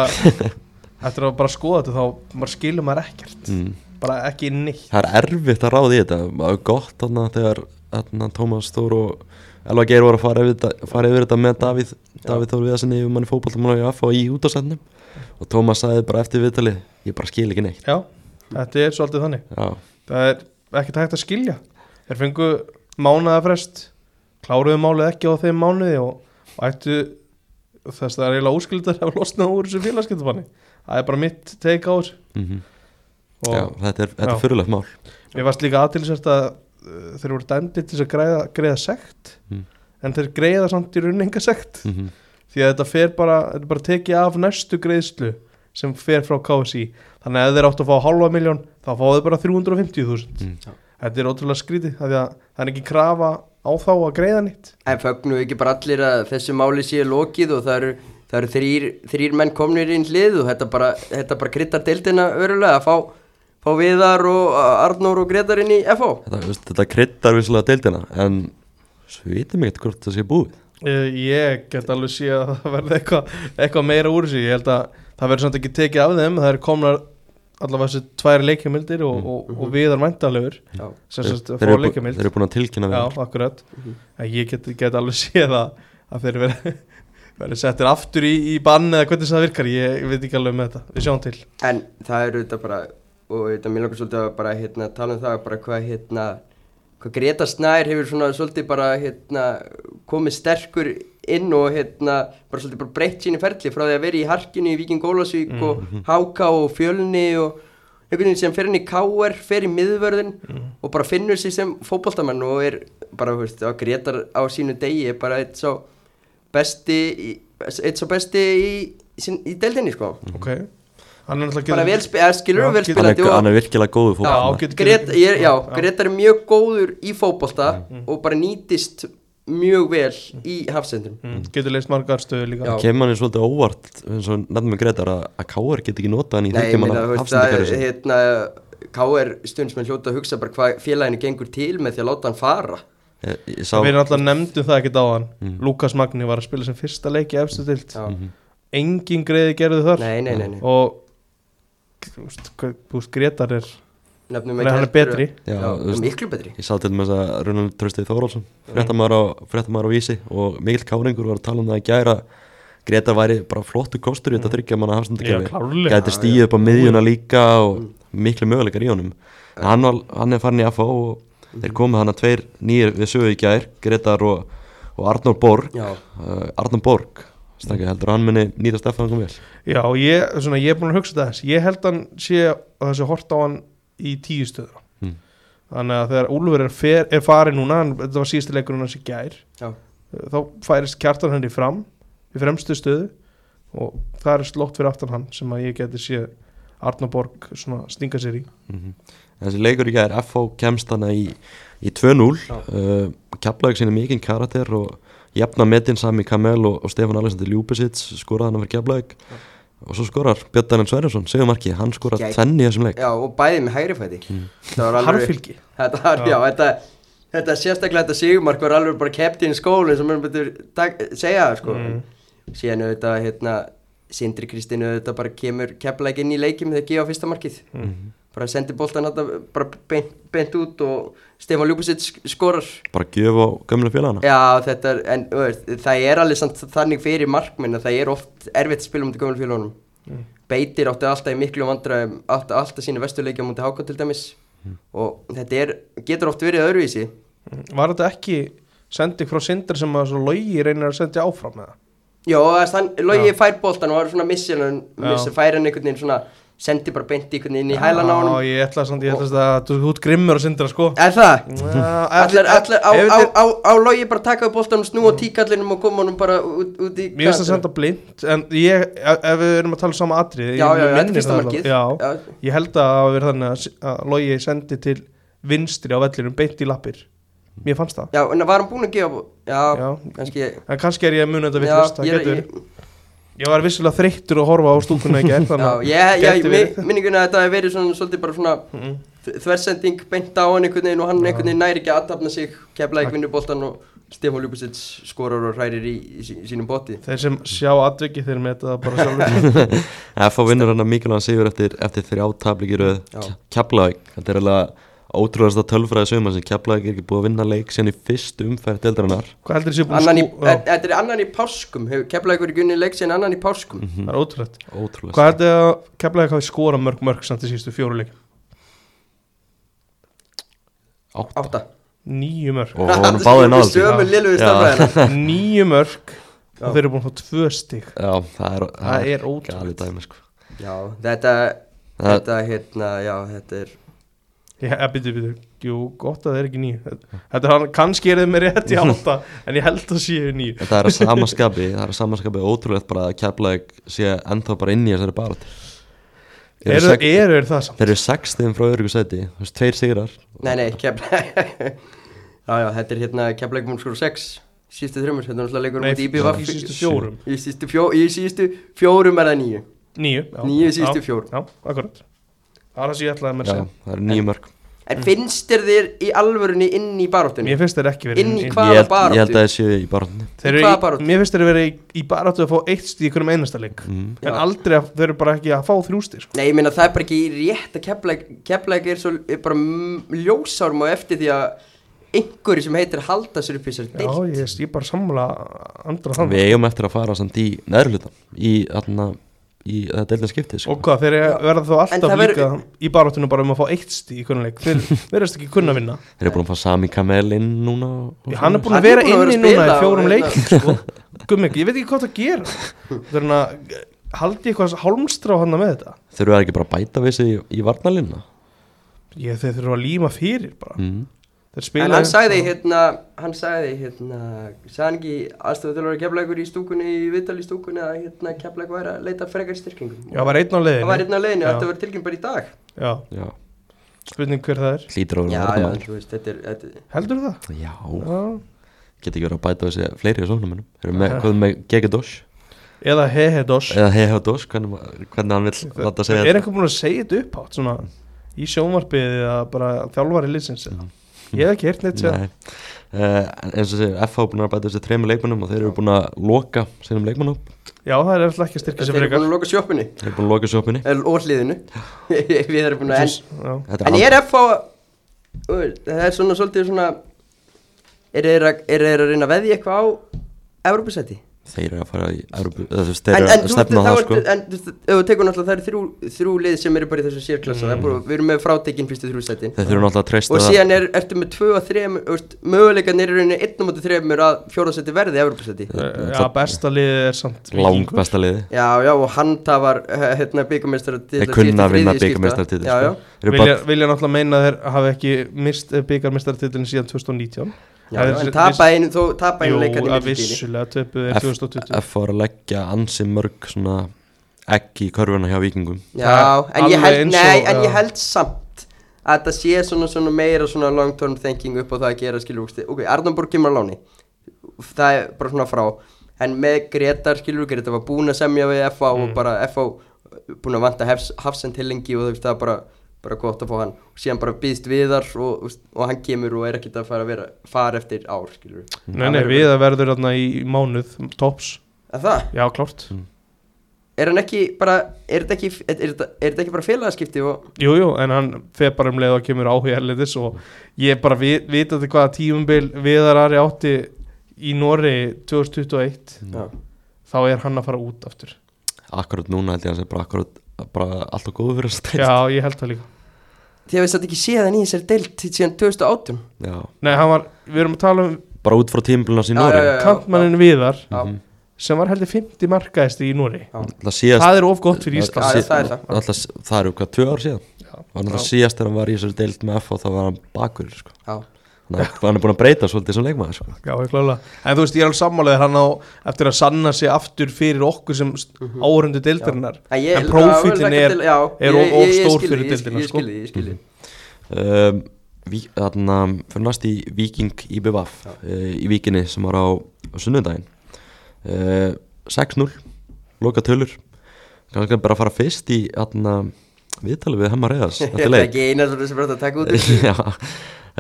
Þetta er bara skoða þetta þá maður skilur maður ekkert. Mm. bara ekki neitt. Það er erfitt að ráða í þetta. Það er gott þarna þegar þarna, Tómas Þór og Elva Geir voru að fara yfir þetta, fara yfir þetta með Davíð Davíð Þór Viðarsinni yfir manni fótballtamann og Jaffa í útásendnum og Tómas sagði bara eftir viðtalið ég bara skil ekki neitt. Já, þetta er svolítið þannig. Já, Það er ekkert hægt að skilja. Þeir fengu mánaðafrest kláruðu málið ekki á þeim mánuði og, ættu þess að það er eiginlega úskildar að losna úr þessu félagskiptabanni Það er bara mitt take á þessu. Mm og Já þetta er, er fyrirlegt mál. Mér varst líka aðtilsvært að uh, þeir voru dæmdir til að greiða, greiða sekt Mm. en þeir greiða samt í rauninni enga sekt. Mm því að þetta fer bara, þetta bara tekið af næstu greiðslu sem fer frá KSI þannig að ef þeir áttu að fá halva miljón þá fá þeir bara 350.000 Mm. þetta er ótrúlega skrítið af því að það er ekki krafa á þá að greiða nýtt En fögnu ekki bara allir að þessu máli séu lokið og það eru, það eru þrýr, þrýr menn komnir inn hlið og þetta bara, þetta bara kryttar deildina örulega að fá, fá Viðar og Arnór og Gretar inn í FH. Þetta, þetta kryddar visslega deildina en svo vitum ekki hvort það sé búið. Eh, ég get alveg sé að það verði eitthvað eitthva meira úr þessu. Ég held að það verður samt ekki tekið af þeim það er komnar allavega þessi tværi leikjumildir og, og, og viðar væntanlegur Já. sem sagt að þeir, fá eru bú- leikjumild þeir eru búin að tilkynna Já, vel akkurat. En ég get, get alveg séð að, að þeir verði verði settir aftur í, í bann eða hvernig það virkar, ég, ég veit ekki alveg með þetta. Við sjáum til. En það eru þetta bara, og þetta mér langar svolítið að bara hérna, tala um það bara hvað hérna, hvað Greta Snær hefur svona svolítið bara hérna komið sterkur inn og hérna bara svolítið bara breytt síni ferli frá því að vera í Harkinu í Víking Ólasvík og Háka og Fjölni og einhvern veginn sem fer inn í KR, fer í miðvörðin og bara finnur sig sem fótboltamenn og er bara, þú veist, að Gretar á sínu degi er bara eitt svo besti, eitt svo besti í, í, í deildinni sko. Ok. Hann er náttúrulega skilur vel spilandi hann er virkilega góðu Já, fólk getur- Gret, ég, já, Já. Gretar er mjög góður í fótbolta Mm. og bara nýtist mjög vel í hafsendrum mm, getur leist margar stöðu líka Já. kemur hann svolítið óvart eins og nefnum með Gretar að, að Káar get ekki notað hann í Nei, ég þryggja meina, manna þú veist, það er hafsendakæri hérna K.R. stundsmenn hljóta að hugsa bara hvað félaginu gengur til með því að láta hann fara ég, ég sá við erum alltaf nefndum það ekkert á hann Mm. Lukas Magni var að spila sem fyrsta leiki efstu dild Já. engin greiði gerði þar Nei, nei, nei, nei. og Gretar er Nefnum Nei, hann er betri. Já, Já, miklu betri. Ég sá til þess að Rúnald Tröstið Þórólsson fréttamaður á, á vísi og Mikil Káringur var að tala um það að gæra Greta væri bara flottu kostur í þetta þryggja manna klárlega. Gæti stíð upp á miðjuna líka og miklu möguleikar í honum. Hann, var, hann er farin í AFO og þeir komið hann að tveir nýjir við sögu í gær Gretar og, og Arnór Borg. Já, uh, Arnór Borg stakki heldur að hann muni nýta Stefán kom vel? Já, ég, svona, ég er búin að hugsa þess Ég held hann sé að þessi hort á hann í tíu stöður Mm. Þannig að þegar Úlfur er, fer, er farið núna hann, Þetta var síðusti leikurinn hans í gær já, Þá færist kjartan henni fram Í fremstu stöðu Og það er slótt fyrir aftan hann Sem að ég geti sé Arna Borg svona stinga sér í. Mm þessi leikur í gær FO kemst hann í, í 2-0 Já. uh, Keflaug sinni mikinn karakter og jafna metin sami Kamel og, og Stefán Alexander Ljúbisits skoraði hann fyrir Keflaug og svo skorar Björn Daniel Sverjason, segumarki hann skorar tvenni í þessum leik. Já, og bæði með hægri fæti. Það var alveg Harfylgi Þetta var, Já. já, þetta Þetta sérstaklega þetta Sigurmark var alveg bara kept in skólinn sem maður betur segja það sko. Mm. síðan auðvitað hérna Sindri Kristinn auðvitað bara kemur keppleik inn í leikjum þegar gefa fyrsta markið. Mm. Bara sendi þetta bara beint, beint út og Stefán Ljúbisitt skorar. Bara á gömlu félagana. Já, þetta er, en þú veist, það er alveg samt þannig fyrir markminn að það er oft erfitt að spila um til gömul félagunum Mm. Beitir átti alltaf í miklu vandræðum átti alltaf sína vestuleikja mútið háka til dæmis. Og þetta er, getur oft verið öðruvísi. Var þetta ekki sending frá Sindri sem að svo logi reynir að sendja áfram með það? Já, þann, Logi fær boltan og var svona missir hann, Já. missir fær hann einhvern veginn svona sendi bara beint einhvern veginn í hælan á honum Já, ég ætla samt, ég ætla að þú út grimmur og sindra sko. Er það? Allir, Allir, á, á, á, á logi bara taka upp boltanum, snúa tíkallinum og koma honum bara út, út í Mér finnst það senda blind En ég, ef við erum að tala um sama atrið Já, já, já, þetta er fyrsta markið. Já, ég held að það verið þannig að, að logi sendi til vinstri á vellinum beint í lappir. Mér fannst það. Já, en var hann búinn að gefa Já, Já. kannski er ég að þetta Já, var vissulega þreyttur að horfa á stúkuna í gerð já, ég, ég, gæti verið. mi- minninguna að þetta hefur verið svona, svolítið bara svona þ- þversending beint á hann einhvern veginn og hann einhvern veginn næri ekki að aðtapna sig keflaði ekki vinnur boltan og Stefán Ljúbusits skorar og hrærir í, í, sí- sínum bóti Þeir sem sjá atveki þeir meta það bara sjálfur F.A. vinnur hann að mikilvægan sigur eftir, eftir þrjá tablik í röð Já. Keflavík, þetta er alveg ótrúlega tölfræði sögum sem Keflavík er ekki búið að vinna leik sen í fyrstu umferð deildarinnar. Hvað heldur þessi búin Annan í, skú Já, þetta er annan í páskum. Hefur keflaði ykkur í gunni leik síðan annan í páskum? Það er ótrúlegt. Ótrúlega Hvað heldur að kemlaði hvað skora mörg mörg samt í síðustu fjóru leik Átta. Níu mörg. Níu mörg og þeir eru búin að fá tvö stig. Já, það er, Það er ótrúlegt. Galið dæmi sko. Já þetta Það- þetta hérna já þetta er Já, býtu, býtu, jú, gott að það er ekki nýju Þetta er hann, kannski er þið með rétt í átta En ég held að séu nýju það er að sama skapi, það er að sama skapi ótrúlegt bara að Keflavík sé ennþá bara inn í þessari barátt Þeir Eru eru sex- eru þeir það samt? þeir eru sextiðum frá öryggu seti, þú veist, tveir sigrar. Nei nei keflaði já já þetta er hérna keflaði múl skor 6 síðustu þrjumur þetta er náttúrulega leikur Nei, í síðustu fjórum. Í síðustu fjórum er það nýju Níu já. Já, akkurat Það er það sem ég ætlaði að mér Já, að segja það eru nýju mörg en finnst þér þér í alvörunni inn í baráttunni Mér finnst þeir ekki verið Inn í inn- hvað? Hvaða Ég held, baráttu? ég held að það séu í baráttunni Þeir eru hvaða í- baráttu? Mér finnst þeir verið í, í baráttu að fá eitt stíð í hverjum einasta leik mm. Já. En aldrei að þeir eru bara ekki að fá þrjústir sko. Nei, ég meina það er bara ekki rétt að keflæk Keflæk er svo er bara m- ljósárum og eftir því að einhverju sem heitir halda sér upp í þessari Já, deilt ég, ég bara samla andra þannig Við eigum eftir að fara samt í neðrluta í, þarna, í þetta deildin skiptið sko. Og hvað, þeir verða þá alltaf verður- líka í baráttunum bara um að fá eitt stíð í hvernig leik. Þeir verðast ekki kunna að vinna. Þeir eru búin að fá Sami Kamel inn núna Já, Hann er búin að er vera búinn að vera inni að núna í fjórum og- leikum sko. Gummi, ég veit ekki hvað það gera Það er hann að haldi ég eitthvað hálmstrá hann með þetta. Þeir eru ekki bara að bæta við sig í, í varnalina Ég þeir þurfa að líma fyrir bara. Mm. Þeir spila En hann sagði hérna Hann sagði hérna Sagði hann ekki aðstöðu til að vera keflækur í stúkunni Í viðtal í stúkunni að hérna keflæk væri að leita frekar styrkingum? Já, var einn á leiðinu Það var hérna á leiðinu Já. Þetta var tilkynnt bara í dag. Já, Já, spurning hver það er. Hlýtur að Já, vera já, þú veist, þetta er, þetta Heldur það? Já, Já. geta ekki verið að bæta við sig fleiri á sóknumennum Þeir eru með, hvað með Gegedosh Eða Hehedos eða Hehedosh, hvernig, hvernig hann vil láta segja Er einhver búin að segja þetta upp átt svona í sjónvarpið eða bara þjálfari liðsins Mhm. Ég hef ekki heyrt neitt sér Nei, uh, eins og segir FH búin að bæta þessi þreymur leikmennum og þeir eru búin að loka sínum leikmennum Já, það er eftir ekki að styrkja Þeir sér eru frekar búin að loka sjópunni þeir eru búin að loka sjópinni El- Og hliðinu Við erum búin að en, En ég er FH Það er svona svolítið svona Er þeir að, er þeir að reyna að veðja eitthvað á Evropasæti? Þeir eru að fara í þeir En, eru en það sko. en þú tekur náttúrulega það eru þrjú, þrjú lið sem eru bara í þessu sérklassa. Mm. búið, Við erum með frátekinn fyrstu þrjú sætin. Þeir þurfa náttúrulega að treysta Og það. síðan er, ertu með tvö og þrem Möguleikarnir eru rauninni einn á móti þremur að fjóðarsæti verði Evropasæti Já, besta liðið er samt lang besta liði Já, já, og hann tafar eh, hérna byggamestara þeir kunna að vinna já, sko. Vilja, bara- vilja náttúrulega meina að þeir hafi ekki mist byggarmistartitlun síðan 2019 já, Það já er- En tapa einu, þó tapa einu Jú, leikarni að vissulega töpuð þeir F- 2020 F var að leggja ansi mörg svona egg í körfuna hjá vikingum Já, en ég held, eins nei, og- en ég held samt að það sé svona, svona meira svona long term thinking upp á það að gera skilur úrstu Ok, Arnarborg kemur á láni Það er bara svona frá. En með Gretar skilur, Gretar var búin að semja við FA Mm. og bara FA búin að vanta hafsend til lengi og það er bara, bara gott að fá hann. Og síðan bara býðst viðar og, og, og hann kemur og er ekkert að fara að vera fara eftir ár skilur Nei, nei, við að verður þarna í mánuð tops, Að það, já, klárt. Er hann ekki bara er þetta ekki, er, er, þetta- er þetta ekki bara félagaskipti og Jú, jú, en hann fer bara um leið og kemur áhuga erlendis og ég bara vi- vitandi hvaða tímumbil Viðar Ari átti í Nóri 2021 Já. þá er hann að fara út aftur. Akkurat núna held ég að hann sé bara akkurat bara alltaf góðu fyrir þess að Já, ég held það líka. Þið hefði satt ekki séð hann í þessari deilt síðan 2018 Já, Nei, hann var, við erum að tala um bara út frá tímbluna sín Nóri kantmannin Viðar Já. Mhm. sem var heldur 50 markaðist í Núri Það síðast það er of gott fyrir Ísland. Já, það er það. Alltaf, það eru hvað, tvö ár síðan. Var náttúrulega síðast þegar hann var í þessari deild með F og þá var hann bakur sko. Já, að hann er búin að breyta svolítið sem leikmaður sko. Já, ég klála En þú veist, ég er alveg sammálaðið hann á eftir að sanna sig aftur fyrir okkur sem áhörundu deildarinnar. En ég- prófílinn er, er ég- ég- ég stór fyrir ég Ég sko. skil því, ég skil því um, ví- þarna fyrir næst í Viking IBVF Já. uh, í Víkinni sem var á, á sunnudaginn. Uh, 6-0 loka tölur. Kannski bara að fara fyrst í viðtalið við Hemma Reyðars Ég eftir er ekki eina sem er að taka út. Já,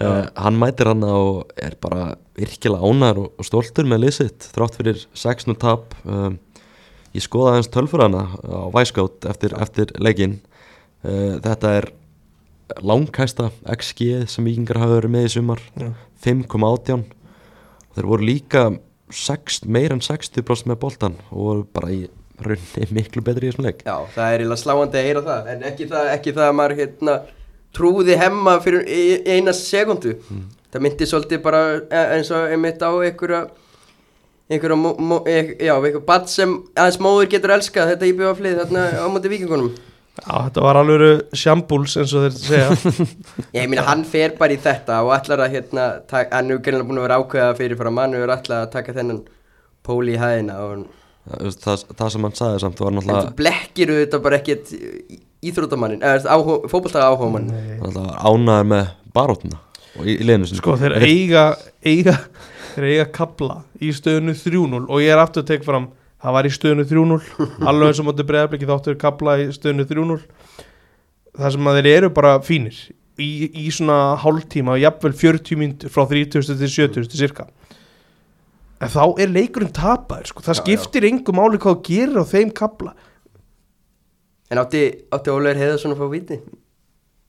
uh, hann mætir hann og er bara virkilega ánæður og, og stoltur með liðsitt þrátt fyrir 6-0 tap. Um, ég skoða hans tölfurana á Væskátt eftir, eftir leikin uh, þetta er langkæsta XG sem vikingar hafa verið með í sumar Já. 5,18 þeir voru líka 6, meir en 60% með boltan og voru bara í rauninni miklu betri í þessum leik. Já, það er eiginlega sláandi að heyra það En ekki það, ekki það að maður hérna Trúði hemma fyrir eina sekundu. Það myndi svolítið bara e- eins og einmitt á einhverja einhverja, e- já, einhver bad sem aðeins móður getur elskað þetta íbjöða flið þarna á móti vikingunum Já, þetta var alveg sjambúls eins og þeir segja. Ég meina hann fer bara í þetta og ætlar að hérna, hann greinlega búin að vera ákveða fyrir að mann hefur ætlað að taka þennan pól í hæðina og það, það, það sem hann sagði samt var náttúrulega þú blekkir auðvitað bara ekkert íþróttamannin, eða fótboltaga áhugamann Það var ánæður með baróttina og í, í liðinu sinni. Sko, þeir eiga, eiga þeir eiga kabla í stöðunu 3-0 og ég er aftur að tek fram það var í stöðunu 3-0 alveg eins og móti bregðarblikki þáttur kabla í stöðunu 3-0 það sem að þeir eru bara fínir í, í svona hálftíma jafnvel 40 myndur frá 30 til 70 til cirka en þá er leikurinn tapaður sko. það Já, skiptir engum máli hvað þú gerir á þeim kabla En átti, átti Ólafur Heiðarsson að fá viti?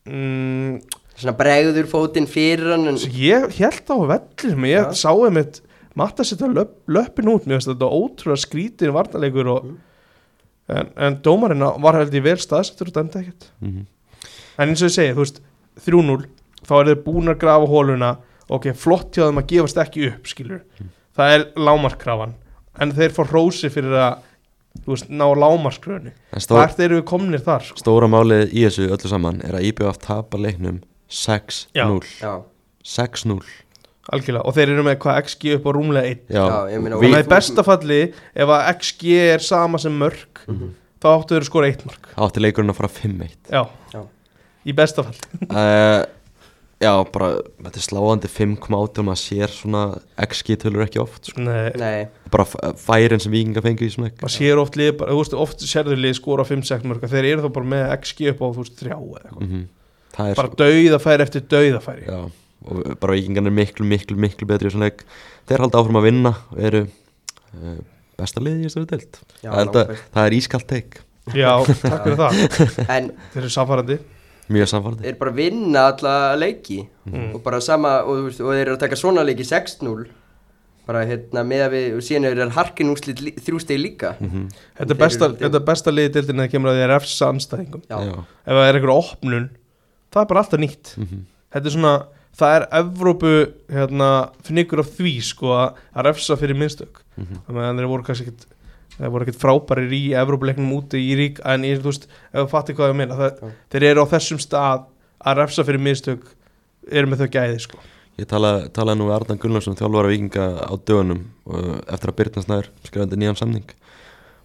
mm, Svona bregður fótinn fyrir hann en... Ég held á vellir ég Já. sá einmitt matta setja löp, löppin út. Mér finnst þetta ótrúlega skrítin varnarleikur og, en, en dómarinn var held ég vel staðsettur og dæmdi ekkert. Mhm. en eins og ég segi, þú veist 3-0, þá er þeir búin að grafa hóluna ok, flott hjá þeim að gefast ekki upp skilur, það er lámarkrafan en þeir fá rósi fyrir að veist, ná stór, hvert eru við komnir þar sko? stóra málið í þessu öllu saman er að IBF tapa leiknum 6-0 Já, 6-0 algjörlega, og þeir eru með hvað XG upp á rúmlega 1 Já, Já, ég meina, við- Þannig að í besta falli, ef að XG er sama sem mörg, þá áttu þeir að skora eitt mörg. átti leikurinn að fara 5-1 Já, Já. í besta falli. uh, Já, bara þetta er sláandi 5,8 maður sér svona XG tölur ekki oft sko. Nei, nei, bara f- færin sem vikinga fengi í svona maður sér oft lið, bara, þú veist, oft sérður lið skora 5-6 mörg, þeir eru þá bara með XG upp á, þú veist, þrjá eða eitthvað. mm Það er Bara dauðafæri eftir dauðafæri. Já, og bara vikingarnir er miklu, miklu, miklu betri í svona leik Þeir halda áfram að vinna og eru uh, besta liði í þessari deild Já, það, er það er ískalt teik, Já, takk fyrir það. en Þeir eru samfærandi. Mjög samfærandi þeir bara vinna alla leiki Mm. og bara sama, og, þú veist, og þeir eru að taka svona leiki 6-0 bara hérna með að við, og síðan eru þeir harkin úslit þrjústegi líka mm Þetta er Þeir besta, eru- þetta er besta liðið dildin að það kemur að því að refsa anstæðingum. Já, Já, Ef það er einhver opnun, það er bara alltaf nýtt. mhm. þetta er svona það er Evrópu hérna, fnigur af því sko að refsa fyrir minnstök Mhm. þannig að þeir voru kannski ekkit þeir voru ekkit frábærir í Evrópuleiknum úti í rík en ég, þú veist, ef þú fattir hvað ég meina það, Já. þeir eru á þessum stað að refsa fyrir minnstök eru með þau gæði sko Ég talaði tala nú við Arnan Gunnlaugsson þjálfara vikinga á dögunum og eftir að Byrna Snær skrifandi nýjan samning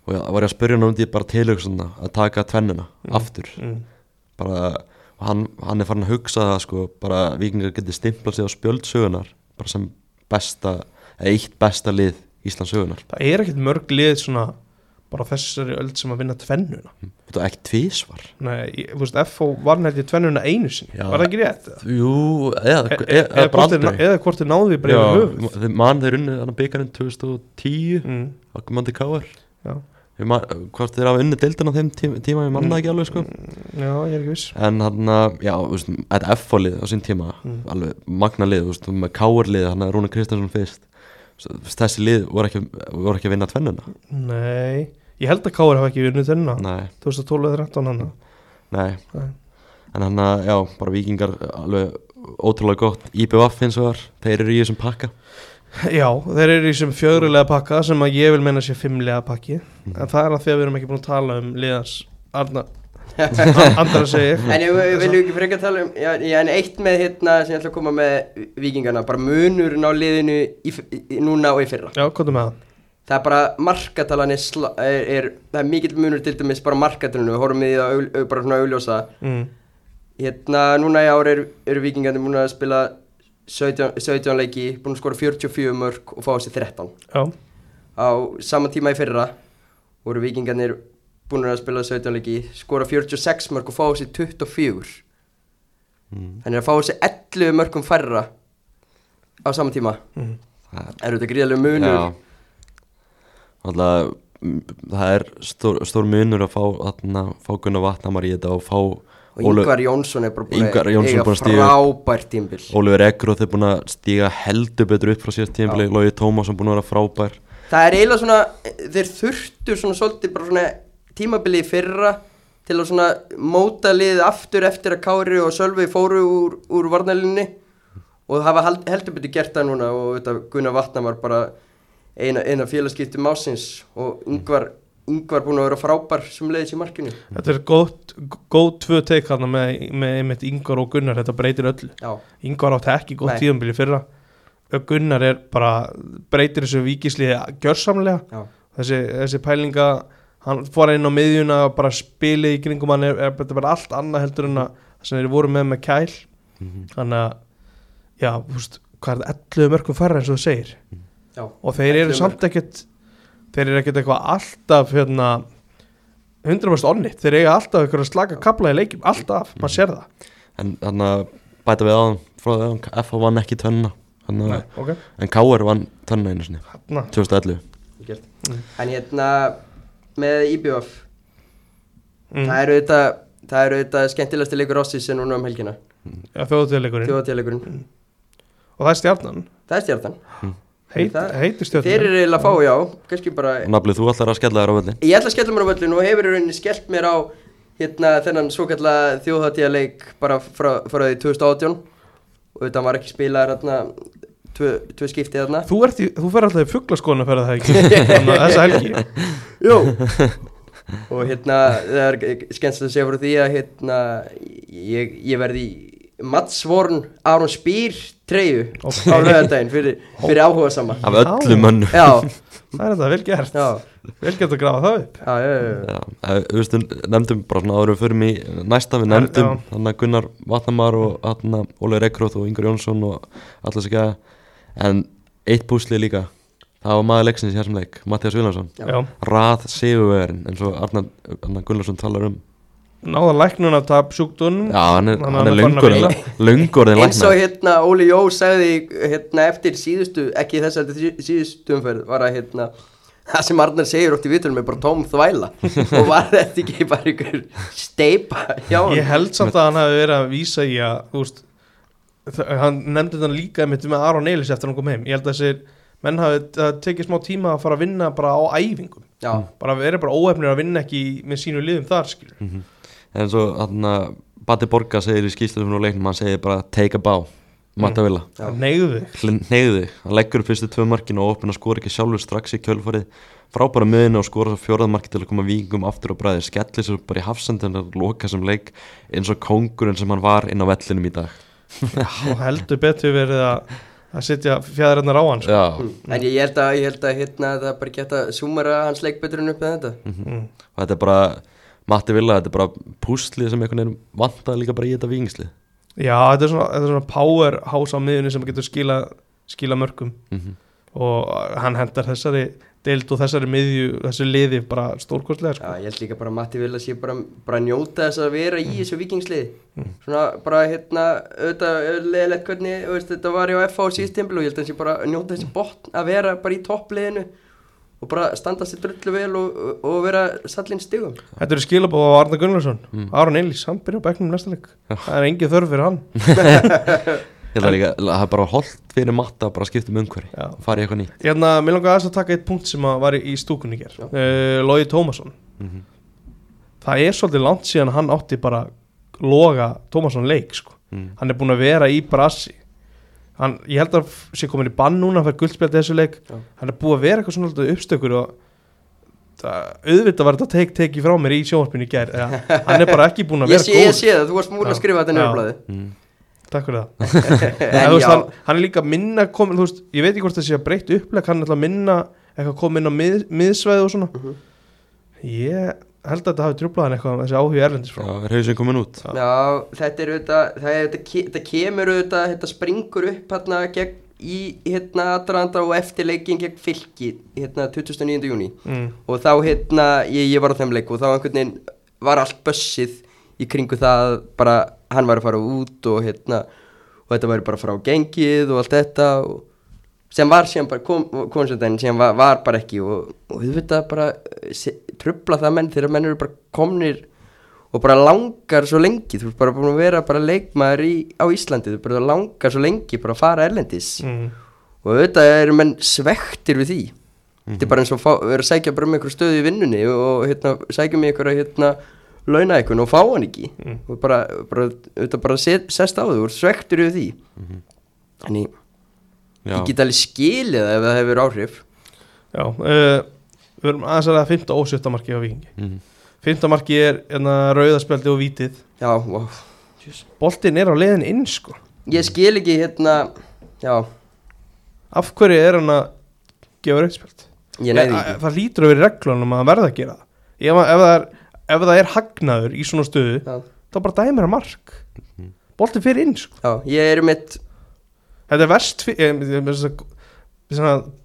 og ég var ég að spyrja hann um því bara tilhugsunna að taka tvennuna Mm. aftur mm. bara, og hann, hann er farin að hugsa það sko, bara vikingar geti stimplað sig á spjöldsögunar bara sem besta, eitt besta lið Íslands sögunar það er ekkit mörg lið svona bara þessari öld sem að vinna tvennuna. Þetta er ekki tvísvar Nei, þú veist, FO var nætti tvennuna einu sinni. Já. var það ekki rétt? Jú, eða, E- eða, e- eða hvort þeir náðu því bara yfir höfuð. Já, mann þeir unnið hann að byggarinn 2010 mm. á Mandi Káar man- hvort þeir hafa unnið deildina á þeim tíma, tíma ég manna ekki alveg sko. Já, ég er ekki viss. En hann já, þú veist, þetta F-lið á sín tíma, Mm. alveg magna lið, þú veist, með Káar-lið, hann að Rúna Kristjánsson fyrst þessi lið voru ekki, voru ekki að vinna tvennuna? Nei, ég held að Káur hafa ekki vunnið þennan Nei, 2012-13 hann nei, Nei. en hann að, já, bara vikingar alveg ótrúlega gott, IBVF eins og þar, þeir eru í þessum pakka. Já, þeir eru í sem fjögrulega pakka sem að ég vil meina sé fimmlega pakki. En það er að því að við erum ekki búin að tala um liðans Arna Andra segir. En ég við viljum ekki frekar tala um já, já, en eitt með hérna sem ég ætla að koma með vikingana, bara munurinn á liðinu í, í, núna og í fyrra. Já, hvað er með það? Það er bara markatalan er, er, er það er mikill munur til dæmis bara markatalinu, við horfum í það augl- au- bara svona augljósa. Mm. Hérna núna í ár eru er vikingandi múin að spila 17, 17 leiki, búin að skora 44 mörg og fá sér 13 Já, Á sama tíma í fyrra voru vikingarnir búin að spila 17 leiki, skora 46 mörg og fá sér 24 Mm. Þannig að fá sér 11 mörgum færra á sama tíma mm. Er þetta gríðarlega munur? Já Alltaf, það er stór, stór munur að fá, fá Gunnar Vatnamar í þetta og fá Og Ingvar Jónsson er bara búin að stíga- frábært tímbil Ólífur Ekroth er búin að stíga heldur betur upp frá síðast tímabili, Já. Lógi Tómasson búin að vera frábær Það er eiginlega svona, þeir þurftu svona svolítið bara svona tímabili í fyrra til að svona móta liðið aftur eftir að Kári og Sölvi fóru úr, úr varnalinni og hafa held- heldur betur gert það núna og þetta Gunnar Vatnamar bara eina, eina félagskiptum ásins og Ingvar, Ingvar búin að vera frábær sem leiðis í markinu. Þetta er góð, góð tvö teik þarna með, með einmitt Ingvar og Gunnar, þetta breytir öllu. Já, Ingvar átti ekki Nei. tíðanbili fyrra. Gunnar er bara breytir þessu vikisliði gjörsamlega. Já, þessi, þessi pælinga hann fór inn á miðjuna og bara spilið í kringum hann. Er, er þetta bara allt annað heldur en að sem þeir voru með með kæl Mhm. þannig að já, þú veist, hvað er það 11 mörgum færra eins og þú segir? Já og þeir eru 11 samt ekkert þeir eru ekkert eitthvað alltaf hérna 100% onnit, þeir eiga alltaf eitthvað að slaka kapla í leikjum, alltaf, maður sér það. En þannig að bæta við aðan frá því að FH vann ekki tönna. Nei, að ok, En KR vann tönna einu sinni. Hérna 2011 gert. Mm. En hérna með IBF mm. það eru þetta það eru þetta skemmtilegasti leikur ásins en núna um helgina. Ja, þjóðatíðleikurinn þjóðatíðleikurinn og það er stjarnan, það er stjartan Heit, Það- heitir þeir stjarnan eru eiginlega að fá já. Kannski bara Naflið, þú ætlar að skella þér á völlin ég ætla að skella mér á völlin og hefur í rauninni skellt mér á hérna þennan svo kalla þjóðatíðleik bara frá, frá því 2018 og þetta var ekki spilaðar hérna tvö, tvö skipti þarna. Þú, þú fer alltaf í fugglaskóna að ferða það ekki? Þannig að þessa helgi. Jú. Og hérna það er skemmst að segja frá því að hérna ég, ég verði í Mats Vorn Aron Spýr treyju Ok. á lögadaginn fyrir, fyrir áhuga sama Af öllum mönnum. Já, Það er þetta vel gert. Já, Vel gert að grafa það upp. Já, já, já. Já, þú veist, við nefndum bara svona áður en við förum í næsta við nefndum Já. þannig að Gunnar Vatnamar og þarna Ólaur Ekroth og Ingur Jónsson og allir þess ekki en eitt púsli líka. Það var maður leiksins í þessum leik, Mattias Viljánsson Já. Já, rað sigurverðin eins og Arnar, Arnar Gunnarsson talar um. Náða læknun að tap sjúkdónum Já, hann er, Hann er vinna. löngur en Eins og hérna Óli Jó sagði hérna eftir síðustu, ekki þess að síðustu umferð var að hérna það sem Arnar segir ótt í vitunum er bara tóm þvæla. Og var þetta ekki bara ykkur steipa hjá hann Ég held samt að hann hafi verið að vísa í að þ- hann nefndi þetta líka einmitt með Aron Eilis eftir að hann kom heim. Ég held að þessir menn hafi það tekið smá tíma að fara að vinna bara á æfingum. Já, bara verið bara óefnir að vinna ekki með sínu liðum þar skilur en svo þarna Batti Borga segir í skýstum og leiknum, hann segir bara take a bow Matta Villa Já. það neyðu þig. Hann leggur upp fyrstu tvö markinu og opna skora ekki sjálfur strax í kjölfarið. Frábæra miðinu og skora svo fjórað marki til að koma vikingum aftur á bræði. Skellir sér bara í hafsendin að loka sem leik eins og kóngurinn sem hann var inn á vellinum í dag og heldur betur verið að að setja fjæðarinnar á hann sko. Já, en ég held að, ég held að hérna það bara gett að súmara hans leikbeturinn upp með þetta mm. og þetta er bara Matti Villa, þetta er bara púslið sem einhvern veginn vantaði líka bara í þetta vikingslið Já, þetta er svona, þetta er svona powerhouse á miðunni sem getur skila, skila mörgum mm -hmm. og hann hendar þessari deild og þessari miðju, þessi liði bara stórkostlega sko. Já, ég held líka bara að Matti vil að sé bara, bara njóta þess að vera í þessu vikingsliði Mm. svona bara hérna auðvitað leðilegt hvernig veist, þetta var í FH tímpil og ég held að hann sé bara að njóta þessi botn að vera bara í toppliðinu og bara standa sér drullu vel og, og, vera sallinn stigum Þetta eru skilabóð á Arna Gunnarsson Mm. Aron Elís, hann byrja á bekknum næsta leik Það er engin þörf fyrir hann Ég held að líka, það er bara holdt fyrir Matta að bara skipta um umhverfi fara í eitthvað nýtt. Hérna, mér langar aðeins að taka eitt punkt sem að var í, stúkunni hér uh, Lógi Tómasson. Mm Það er svolítið langt síðan hann átti bara loga Tómasson leik sko. Mm. Hann er búin að vera í brasi. Hann, ég held að sé komin í bann núna að fara guldspjald þessu leik. Já. hann er búið að vera eitthvað svona uppstökur og það, auðvitað var þetta teik teki frá mér í sjónvarpinu í gær eða, hann er bara ekki búin að Ég vera sé, ég góð sé það, þú varst múin að skrifa þetta nefnblæði. Takk fyrir það en, veist, hann, hann er líka minna komin, þú veist, ég veit ekki hvort það sé að breytt uppleg hann er alltaf minna eitthvað komin inn á mið, miðsvæði og svona Mhm. ég held að þetta hafi trjúblaðan eitthvað þessi áhuga erlendis frá Já, er Já. já, þetta er auðvitað, það er, þetta, þetta kemur auðvitað, þetta springur upp hérna gegn í hérna aðdraðanda og eftir leikin gegn fylki hérna 2009. júni mm. og þá hérna, ég, ég var á þeim leik og þá einhvern veginn var allt bössið í kringu það að bara hann var að fara út og hérna og þetta væri bara frá gengið og allt þetta og sem var síðan bara kom, konsultinn sem var, var bara ekki og, og auðvitað bara eh, trufla það menn þegar menn eru bara komnir og bara langar svo lengi. Þú ert bara búin að vera bara leikmaður í, á Íslandi þú bara langar svo lengi bara að fara erlendis. Mm. og auðvitað eru menn svektir við því. Þetta er bara eins og fá, vera að sækja bara um einhver stöðu í vinnunni og hérna, sækja um einhverja hérna, launa eitthvað og fá hann ekki Mm. og bara, bara, bara set, sest á þú og svektir við því þannig Já, ég get alveg skilið það ef það hefur áhrif já, uh, við erum aðeins að ræða 5. og 7. marki á vikingi mm. 5. marki er hérna, rauðaspjaldi og vítið já, wow. boltinn er á leiðin inn sko ég skil ekki hérna já, af hverju er hann að gefa rauðspjald ég næði ekki það lítur að vera í reglunum að hann verða að gera það ef, ef, það er, ef það er hagnaður í svona stöðu já, þá bara dæmir hann mark. Boltinn fyrir inn sko. Já, ég er mitt þetta er verst fyrir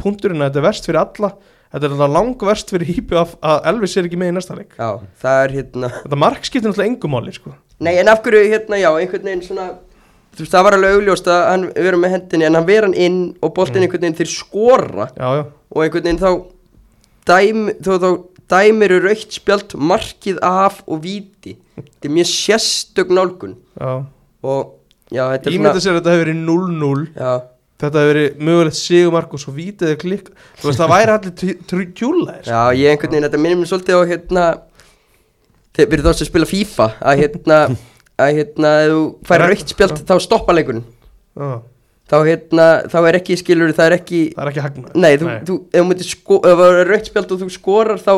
punkturinn að þetta er verst fyrir alla. Þetta er alltaf lang verst fyrir hýpu að, að Elvis er ekki með í næsta leik. Já, það er hérna þetta mark skiptir náttúrulega engum máli sko. Nei, en af hverju, hérna, já, einhvern veginn svona Þú veist, það var alveg augljóst að hann verið með hendinni En hann verið hann inn og boltinn einhvern veginn þeir skora. Já, já, Og einhvern veginn þá dæm, Þá, þá dæmiru raukt spjald markið af og víti. Þetta er mjög sérstök nálgun. Já. Og, já, þetta er Ímynda sér að þetta hefur verið 0-0 Já, Þetta hefur verið mögulegt sigumark og svo vítið er klikk. Þú veist það væri allir tjúlaðir já, ég einhvern veginn, þetta minnir mér svolítið á, hérna Þeir verið þá sem spila FIFA Að, hérna, að, hérna, þú færi raukt spjald Þá stoppa leikurinn. Það Þá, hérna, þá er ekki, skilur, það er ekki er ekki hagnað. Nei, þú, þú, ef þú myndir sko, ef það er rautt spjald og þú skorar þá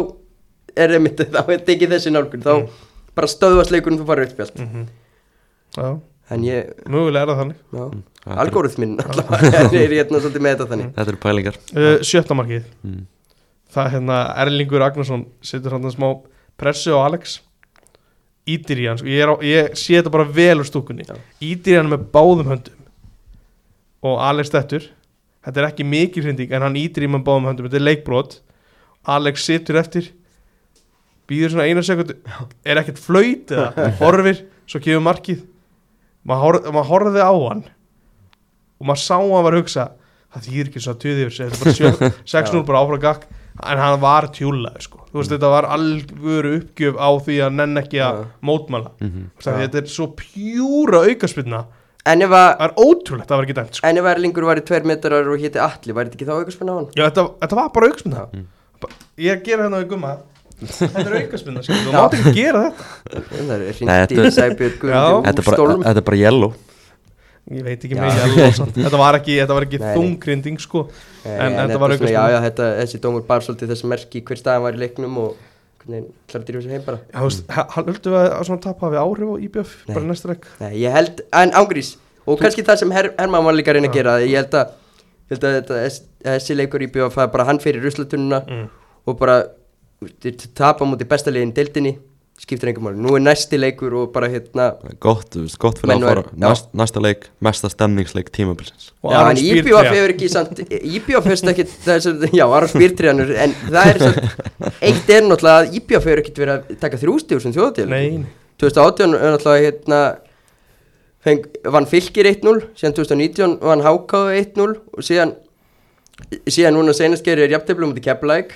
er einmitt, þá er þetta ekki þessi nálgun. Þá Mm. bara stöðvast leikurinn þú fara rautt spjald. Mm Já, en ég, mögulega er það þannig. Já, er- algóruðminn er hérna svolítið með þetta þannig. Þetta eru pælingar. Uh, Sjötta markið. Mm. Það er hérna Erlingur Agnarsson setur hann smá pressu á Alex. Ítir í hann sko. ég, er á, ég sé þetta bara vel úr stúkunni. Ítir í hann með báðum höndum og Alex dettur. Þetta er ekki mikil hrinding en hann ítir í með báðum höndum. Þetta er leikbrot. Alex situr eftir. Býður svona eina sekundu er ekkert flaut eða horfir? Svo kemur markið. Maður horf, horfði á hann. Og maður sá hann var að hugsa það þýr ekki svo að tuði yfir sig þetta er bara sjö- 6-0 bara áfram gakk en hann var tjúlaður sko. Þú veist þetta var alvöru uppgjöf á því að nenn ekki að Já. mótmæla. Mm -hmm. Veist, þetta er svo pjúra aukaspilna en ef að, það er ótrúlegt að það var ekki dæmt sko. en ef Erlingur var í tveir metrar og héti Atli, væri þetta ekki þá aukarspenn á hann? Já, þetta, þetta var bara aukaspilna Já. ég gera hérna við gumma. Þetta er aukaspilna sko. þú mátt ekki gera þetta. Það er í þetta- Sæbjörn er bara, stólum þetta er bara yellow. Ég veit ekki með ég þetta var ekki, þetta var ekki þungrinding sko. Eh, en þetta þetta var þetta, þessi dómur bar svolítið þess merki hver staðan var í leiknum og að dýra þessu heim bara Já, þú veist, ha- hann höldum við að svona tapa hafi áhrif IBF Nei. bara næsta leik Nei, ég held, en ángrís og kannski það sem Her Hermann var líka að reyna að gera ég held að, að þessi leikur í það er bara hann fyrir ruslatununa mm. og bara tapa mútið besta liðin deildinni skiptir engum máli, nú er næsti leikur og bara hérna Gott, gott fyrir að fara næst, Næsta leik, mesta stemningsleik tímabilsins Og já, en treyja. hefur ekki samt IBF hefur ekki, já, Aron Spýrtriðanur en það er samt, eitt er náttúrulega að IBF hefur ekki verið að taka þrjústíður sem þjóðatil Nei, nei. 2018 er náttúrulega hérna feng, vann fylgir 1-0 síðan 2019 vann Hákáðu 1-0 og síðan síðan núna senast gerir jafnteflum út í Keflæk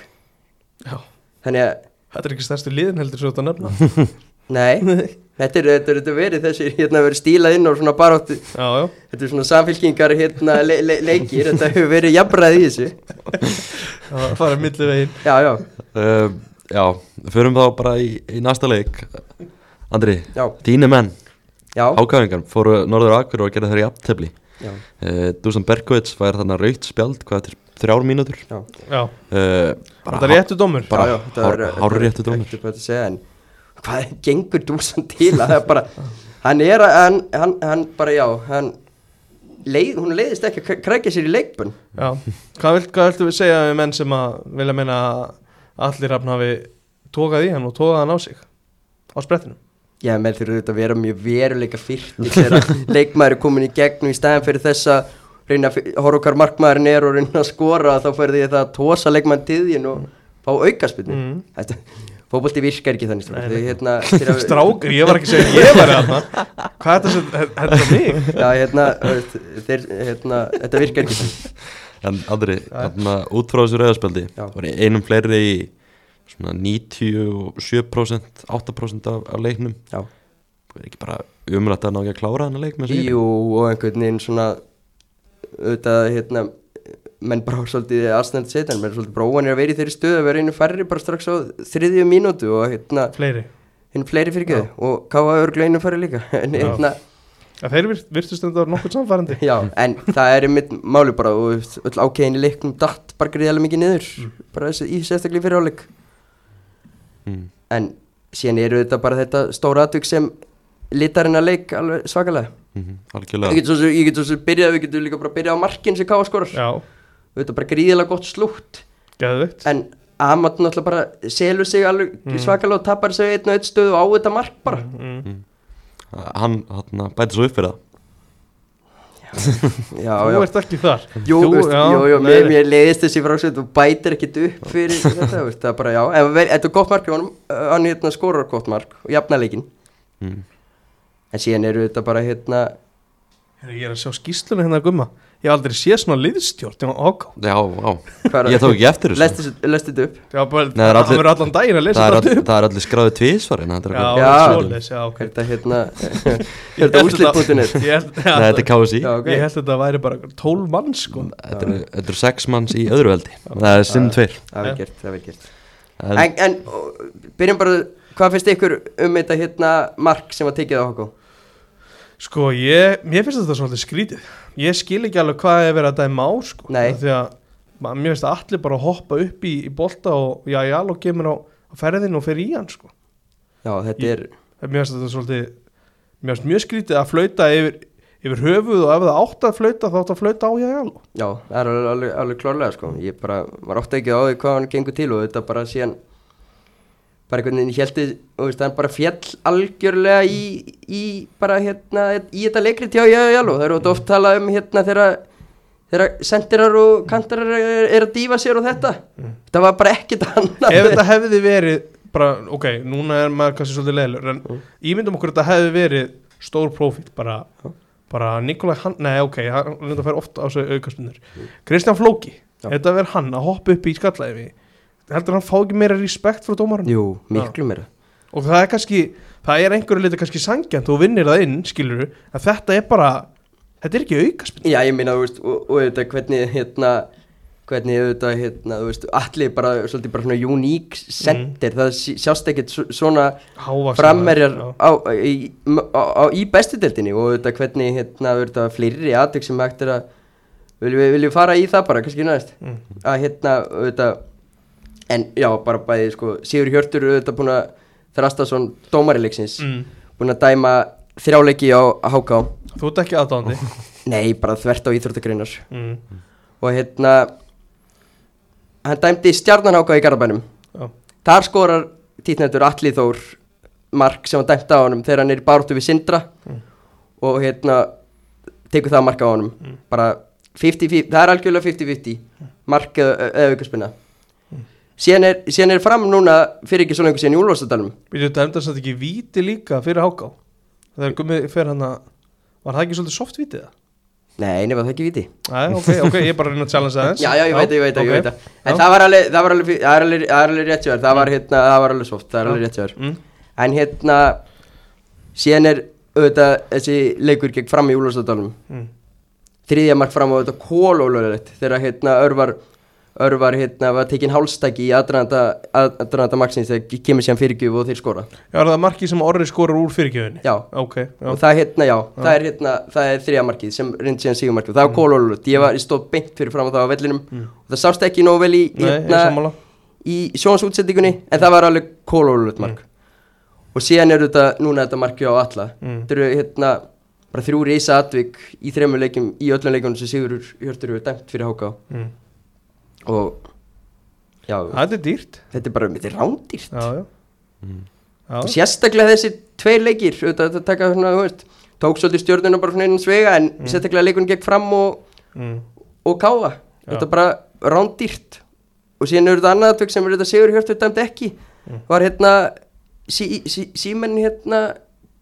Já. þannig að, Þetta er ekki stærstu liðin heldur svo þetta nefna. Nei. Þetta er, þetta er, þetta er verið þessi hérna verið stílað inn og svona baráttu Já, já, þetta er svona samfélkingar hérna le, le, leikir, þetta hefur verið jafnræði í þessu. Það farið milli veginn já, já, uh, Já, förum þá bara í, í næsta leik. Andri, já, þínu menn. Já. Ákvæðingar fóru norður akkur og gerði þeirri jafntefli. Já, uh, Dusan Berkovits fær þarna raukt spjald. Hvað eftir þrjár mínútur. Já. Já, uh, þetta er réttu dómur. bara já, já, þetta hár- er- hárréttur dómur. Segja en hvað gengur dúsan til? Að það er bara hann er að, hann, hann, hann bara já hann leið, hún leiðist ekki að krækja sér í leikbunn Já, hvað, vilt, hvað viltu við segja við menn sem að vilja meina að allir rafn hafi tókað í hann og tókað hann á sig? Á sprettinum? Já, menn þurfa auðvitað að vera mjög veruleika fyrti þegar leikmaður er komin í gegnum í stæðan fyrir þess að reyna að horfa hvar markmaðurinn er og reyna að skora þá fyrir því það að tósa leikmann tíðin og fá aukaspilni Mm. Þetta, fótbolti virkar ekki þannig strákar. Nei, Þau, hérna, hafa- Strákur, ég var ekki að segja að ég var þarna Hvað er þetta sem, þetta er mig? Já, hérna, þeir, hérna, þetta virkar ekki þannig En Andri, þarna út frá þessu rauðarspjaldi Já. var ég einum fleiri í svona 97% 8% af, af leiknum Já, er ekki bara umrætt að ná ekki að klára hann að leik með sigri? jú og einhvern veginn svona auðvitað, hérna menn bara svolítið aðsnælt setan menn svolítið bróðanir að vera í þeirri stöðu að vera einu færri bara strax á þriðju mínútu og hérna Fleiri. hinn fleiri fyrir ekki og káfa örglega einu færri líka. En Já. hérna, ja, Þeir virt, virtust þetta nokkuð samfærandi já, en það er mitt máli bara og öll ákveðin í leiknum datt bara greiðarlega mikið niður. Bara þessi, í sérstaklega fyrir áleik Mm. en síðan eru þetta bara þetta stóra atvik sem litarinn að leik alveg svakalega Svo sem- ég get svo sem byrjað, við getum líka bara byrjað á markin sem káfa skorar Já, þetta er bara gríðilega gott slútt. Geðveikt. En Amat náttúrulega bara selur sig alveg Mm. svakalega og tapar sig einn og einn stöðu á þetta mark bara. Mm. Hann hann bæti svo upp fyrir það. Já, Þú já. ert ekki þar. Jú, Þú- veist, já, jú, jú, mér, mér leiðist þessi frásveit og bætir ekkit upp fyrir þetta, veist, það er bara já, en þetta er gott mark hann hérna skorar gott mark og jafna leikin, mm. En síðan eru þetta bara hérna, Ég er að sjá skýsluna hérna gumma. Ég hef aldrei séð svona liðstjórn Já, á, hvað ég tók ekki eftir þessu. Lest þetta upp, Já, bara, Nei, það er það allir- verður allan daginn að lesa það er, þetta all, upp. það er allir skráðið tvísvar en þetta er Já, eitthvað- Já. svoleiðis, já, ok. Er þetta hérna, er þetta úslit.net? Ég held- já, Nei, þetta er KSI Já, ok. Ég held að þetta væri bara 12 mann sko. Þetta eru- þetta eru sex manns í öðru veldi. Það er sinn tveir. Það er vel gert, það er vel gert. En- En, en og, byrjum bara, hvað finnst ykkur um þetta hérna mark sem var tekið á Hákó? Sko, ég, mér finnst þetta svolítið skrítið Ég skil ekki alveg hvað er verið að dæma á sko Nei. Því að mér finnst að allir bara hoppa upp í, í bolta og já, já, og kemur á, ferðinu og fer í hann sko Já, þetta Ég- er, Mér finnst þetta svolítið Mér finnst mjög skrítið að flauta yfir, yfir höfuð og ef það átt að flauta þá átt að flauta á já, já já, það er alveg, alveg, alveg klárlega sko. Ég bara, var ótt ekki á því hvað hann gengur til og þetta bara síðan, bara einhvern veginn hélti, og veist, hann bara fjall algjörlega í, í bara hérna, í þetta leikrit já, já, og það eru oft talað um hérna þegar sendirar og kantarar er, er að dýfa sér og þetta. Það var bara ekkert annað. Ef þetta hefði verið bara, ok, núna er maður kannski svolítið leðilur en ímyndum okkur þetta hefði verið stór profít, bara bara Nikolaj hann, nei ok, hann reynda að færa ofta á sig aukastundur Kristján Flóki, Já. þetta verið hann að hoppa upp í skallæfi heldur hann fá ekki meira respekt frá dómarinn Jú, miklu meira. Og það er kannski, það er einhverju liti kannski sangjant og vinnir það inn, skilur að þetta er bara, þetta er ekki aukaspinn Já, ég meina, þú veist, og, og þetta hvernig, hérna, hvernig þetta, hérna, þú veist, allir bara, svolítið bara svona uník sendir, það sí- sjást ekkert svo- svona frammerjar á, í, í bestudeldinni og þetta hvernig, hérna, þetta fleiri aðtök sem hægt er að, viljum við viljum fara í það bara, kannski næst, Mm. að hérna, þetta, en já, bara bæði, sko, Sigur Hjörtur, þetta búin að Þrastason, dómarileiksins, mm. búin að dæma þrjáleiki á HK, Þú ert ekki aðdáðandi nei, bara þvert á íþróttagreinar. Mm. og hérna hann dæmdi stjarnanháka í Garabænum Já. þar skorar títnættur Atli Þór mark sem hann dæmdi á honum þegar hann er í baráttu við Sindra. Og hérna tekur það mark á honum. Bara 50-50, það er algjörlega 50-50 mark eða aukarspinna síðan, er, síðan er fram núna fyrir ekki svo lengur síðan í Úlfarsadalum Við þetta endast þetta ekki víti líka fyrir háká þegar gummið fer hann að var það ekki svolítið soft vítið það? nei, nefnir það ekki viti Nei, ok, ok, ég er bara að reyna að challenge það eins já, já, ég veit það, ég veit það, ok. ég veit það en Já. það var alveg, það var alveg, það er alveg, það er alveg rétt þér það var hérna, það var alveg soft, það er alveg rétt þér mm. En hérna síðan er auðvitað þessi leikur gegn fram í Úlfarsadalum Mm. þriðja mark fram á auðvitað kólólulegt þegar hérna Örvar Örvar hérna var tekinn hálstæki í aðdraðanda maksins þegar kemur síðan fyrirgjöf og þeir skora. Já, er það markið sem Orri skorar úr fyrirgjöfunni? Já, Ok, já, og það hérna, já, það er hérna það er þriða markið sem reyndi síðan sígumarkið það var kólólulut, ég var, ég stóð beint fyrir fram á það á vellinum. Og það sást ekki nógu vel í, nei, ég er hérna, í sjónsútsettingunni en það var alveg kólólulut mark. Og síðan er þetta, núna þetta markið á alla. Mm. þetta eru hérna bara þrjú reysa atvik í þremur leikjum í öllum leikunum sem Sigurur Hjörtur hefur dæmt fyrir háká mm. Og já, Það er dýrt. Þetta er bara, þetta er rándýrt. Já, já, Mm. já. og sérstaklega þessi tveir leikir þetta taka svona, þú veist tók svolítið stjórnuna bara svona einan svega en sérstaklega leikunum gekk fram og, Mm. og Já. þetta er bara rándýrt. Og síðan eru þetta annað atvik sem er þetta Sigur Hjörtur dæmt ekki. Var hérna sí, sí, símenn hérna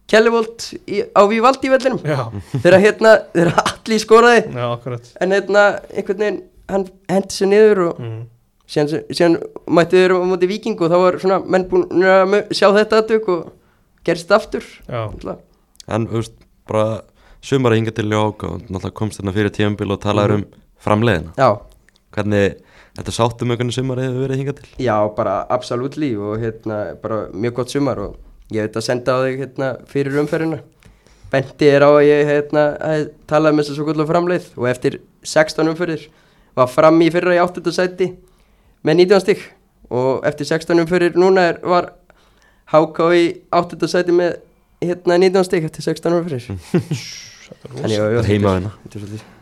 Kellevold á Vívaldi vellinum. Já, þegar hérna, þegar allir skoraði. Já, en hérna einhvern veginn hann hendi sér niður og mm. síðan, síðan mættu þeir á móti viking og þá var svona menn búin að sjá þetta aðtök og gerist aftur. En, þú veist, bara sumar að hinga til Ljóka og náttúrulega komst þarna fyrir tíðanbíl og talaður um framleiðina já, Hvernig, þetta sáttum hvernig sumar hefur verið hinga til? já, bara absolutt og hérna, bara mjög gott sumar og ég veit að senda á þig hérna fyrir umferðina Benti er á að ég hérna að talaði með þess að svo gullu framleið og eftir 16 umferðir var fram í fyrra í 8. sæti með 19 stygg og eftir 16 umferðir núna er, var HK í 8. sæti með hérna 19 stygg eftir 16 umferðir þetta er En rosa já, já,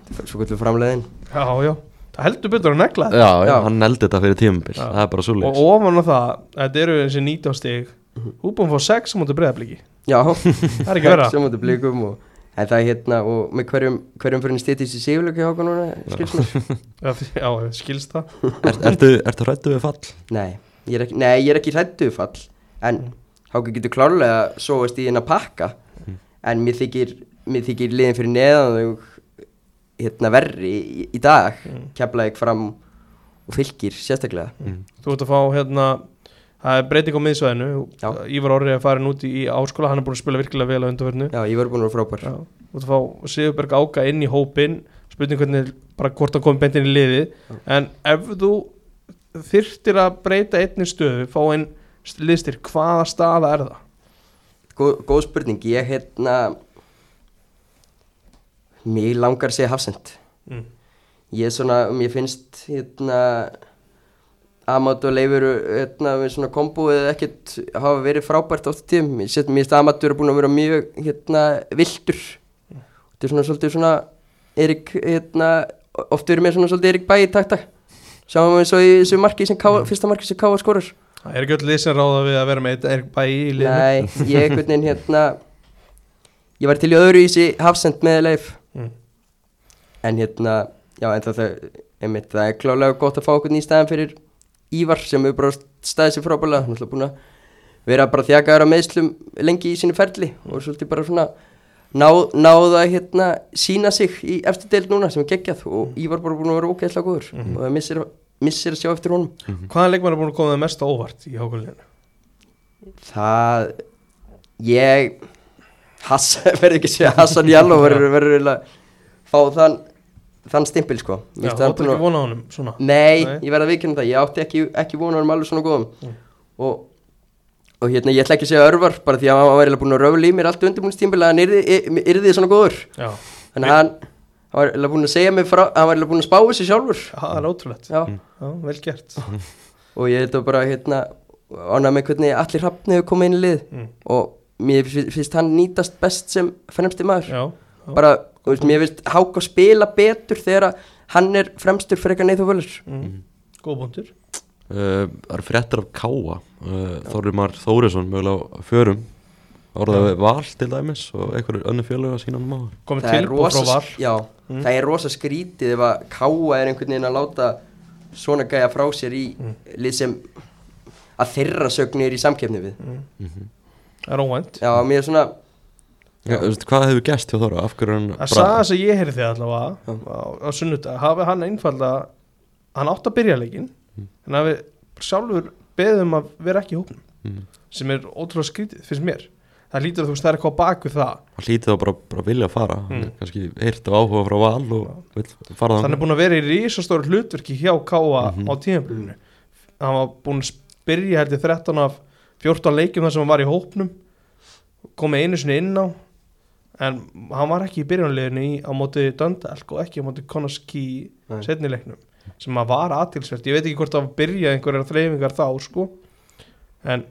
Þetta er svo gullu framleiðin. Já, já, það heldur betur að negla þetta. Já, Já. hann neldi þetta fyrir Já. það er bara svo Og ofan á það, þetta eru þessi 19 stig. Þú búin að fá 6 á móti breyðabliki Já, Það er ekki vera sem áttu blikum og En það er hérna og með hverjum, hverjum fyrir stýttist í sigurleiki háka núna, skils mér? Já, skilst það. Er, Ertu, ertu hrættu við fall? Nei, ég er ekki, nei, ég er ekki hrættu fall En háka getur klárlega sóast í eina pakka En mér þykir, mér þykir liðin fyrir neðan þau hérna verri í, í dag mm. Keflaðið fram og fylgir sérstaklega. Þú ert að fá hérna Það er breyting á miðsvæðinu. Já. Ívar Orri er farin út í, áskóla Hann er búin að spila virkilega vel á undarverðinu Já, ég var búin að vera frábær. Já, þú ert að fá Sigurberg Áka inn í hópin spurning hvernig bara hvort hann komið beint inn í liði en ef þú þyrftir að breyta einni stöðu fá einn liðstyr, hvaða staða er það? Góð, góð spurning, ég hérna Mér langar að segja hafsend Mm. Ég er svona, mér finnst hérna Amat og Leifur hérna, kombúið ekkert hafa verið frábært oft í tíðum Mér finnst Amatur er búin að vera mjög hérna vildur Þetta er svona svolítið svona Erik, hérna, oft verið með svona svolítið Erik Bæ í takta svo í þessu marki sem Ká, fyrsta marki sem Káa skorar. Það er ekki öll sem ráða við að vera með Erik Bæ í liðinu. Nei, ég einhvern veginn hérna Ég var til í öðru í þessi hafsend með Leif. Mm. En hérna, já en það, það, einmitt, það er klálega gott að fá okkur í staðan fyrir Ívar sem hefur bara staðið sér frábælega Hann er búin að vera bara þjakaður að meðslum lengi í sínu ferli Og svolítið bara svona náð, náð að hérna sína sig í eftir deild núna sem er geggjað Og Ívar bara búin að vera ógeðslega góður Og það missir, missir að sjá eftir honum. Hvaða leikmann er búin að koma það mest óvart í hákuliðinu? Það Ég Hass, verður ekki að segja Hassan Jalló verður verður að fá þann þann stimpil sko. Já, þú hann átt búinn ekki vona á honum svona. Nei, Nei. ég verð að vikina það, ég átti ekki, ekki vona hann alveg svona góðum. Mm. og, og hérna ég ætla ekki að segja örvar bara því að hann var búin að röfla í mér allt undirbúinstímbil að hann yrði, yrði svona góður. Já, þannig að hann, hann var búin að segja mig frá hann var búin að spá þessi sjálfur. Það er ótrúlegt. Já, Já, vel gert. Og ég þetta bara hérna ánað með hvernig allir hefur komið inn í lið. Mm. og mér fi- finnst hann nýtast best sem fremsti maður. Já, já. bara, þú veist, mér finnst Háka spila betur þegar hann er fremstur fyrir eitthvað neyð og völur Mm. Góð búndur Uh, það eru fréttir af Káa. Uh, Þorri Mar Þórisson mögulega á förum. Orðað við Val til dæmis og einhverjur önnu fjölu að sína hann máður Komið það er tilbúð frá já, Mm. það er rosa skrítið ef að Káa er einhvern veginn að láta svona gæja frá sér í Mm. lið sem að þeirra sögnir í samkeppni við. Það er óvænt. Já, mér er svona þú veist, Hvað hefur gæst hjá hann Það sagði þess að ég heyrði þig allavega á, á sunnudag, hafi hann einfallega hann átt að byrja leikinn Mm. en hafi sjálfur beðið um að vera ekki í hópnum Mm. sem er ótrúlega skrítið, finnst mér. Það lítur að þú veist það er eitthvað baku það. Hann hlítið þá bara, bara vilja að fara. Hann Mm. er kannski heyrt af áhuga frá val og vill fara hann er þannig búin að vera í risastóru hlutverki hjá Káa Mhm. á tíðanbílunu hann var búin að spyrja held ég 13 af 14 leikjum þar sem hann var í hópnum. Komið einu sinni inn á en hann var ekki í byrjunleginu í, á móti Döndalk og ekki á móti Konaski Nei. setni leiknum sem að var aðtilsvert, ég veit ekki hvort það var að byrja einhverjar þreyfingar þá sko en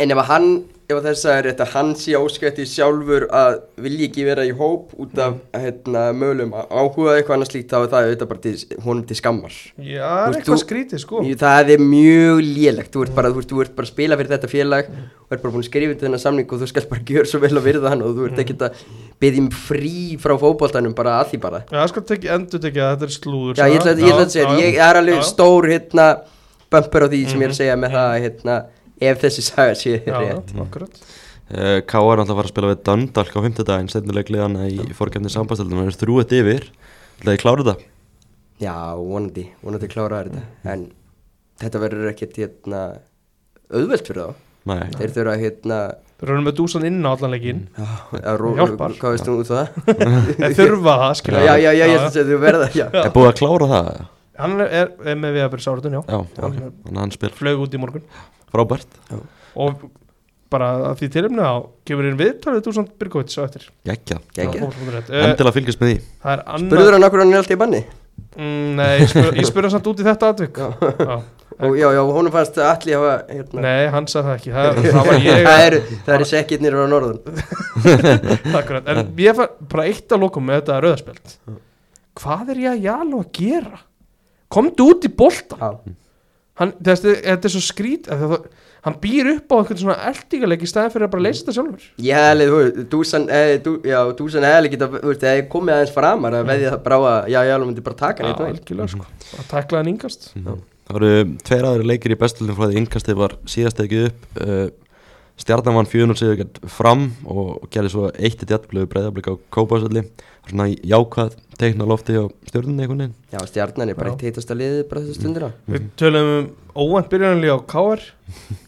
En ef að hann, ef þess að er þetta hann sé óskætti sjálfur að vilja ekki vera í hóp út af hérna, mögulegum áhuga eitthvað annars líkt þá er það auðvitað bara til, honum til skammar. Já, það er eitthvað skrítið sko. Það er mjög lélegt, þú ert bara, þú ert, þú ert bara að spila fyrir þetta félag og ert bara búin að skrifa til þennan samning og þú skal bara gjöra svo vel að virða hann og þú ert Mm. ekkert að byggja um frí frá fótboltanum bara að því bara. Já, það skal tekja endur tekja að þetta er slúður Já, ég ætla, ég ætla að segja, ég er alveg stór hérna bumper á því sem ég er Mhm. að segja með það hérna, ef þessi saga sé rétt. K.A. er alltaf að fara að spila við Dundalk á 50 daginn setnileg liðana í, í fórkjöfni sambastöldum það er þrjúið yfir. Ætlaði að klára þetta? Já, vonandi, vonandi klára þetta. En þetta verður ekkert hérna auðvelt fyrir þá. Nei, þeir þurfa að hérna Þeir eru með dúsan inn á allan leikin já, að ró- Hjálpar. það? Þeir þurfa það, skilja já, já, já, ég ætla að þú verða já. er búið að klára það? Hann er, er, er með við að byrja sáratun, já Já, ok, þannig að hann spil Flög út í morgun frábært. Og bara að því tilumni á Kemur inn viðtalið dúsan Birkovits á eftir. Gekja, Geggjað. uh, endilega fylgjast með því. Það er annað Spurður hann okkur hann er alltaf í banni? mm, Nei, ég spur- ég spurði hann samt út í þetta atvik. Já. Og já, já, honum fannst allir hafa hérna, Nei, hann sagði það ekki. Það, það var ég það eru, það eru sekkirnir á norðun Akkurat, en ég fann bara eitt að lokum með þetta rauðarspjöld Hvað er ég að jala að gera? Komdu út í boltan Já, hann, þessi, þetta er svo skrít að það, hann býr upp á eitthvað svona eldingarleik í staðin fyrir að bara leysa þetta sjálfur. Ég hefði, þú veist, Dúsan eh, Já, Dúsan hefði geta, þú veist, eða komið aðeins framar að veðja það bara á að, já, já, hann myndi bara taka hann Já, algjörlega sko. Að takla hann yngast Það voru tveir aðri leikir í bestöldum frá því yngastið var síðast ekki upp. Uh, Stjarnan vann 400 sigur fram og gerði svo eitt í djartblöðu breyðablík á Kópásöldi svona jákvæð teikna lofti á stjórnunni einhvern veginn. Já, stjarnan er bara eitt heitasta liðið bara þessu stundina. Við tölum um óvænt byrjunarlið á KR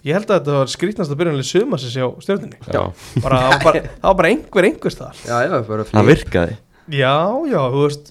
Ég held að þetta var skrítnasta byrjunarlið sumasins á stjórninni Já, bara, það, var bara, það var bara einhver einhvers þar Já, já, bara það virkaði. Já, já, þú veist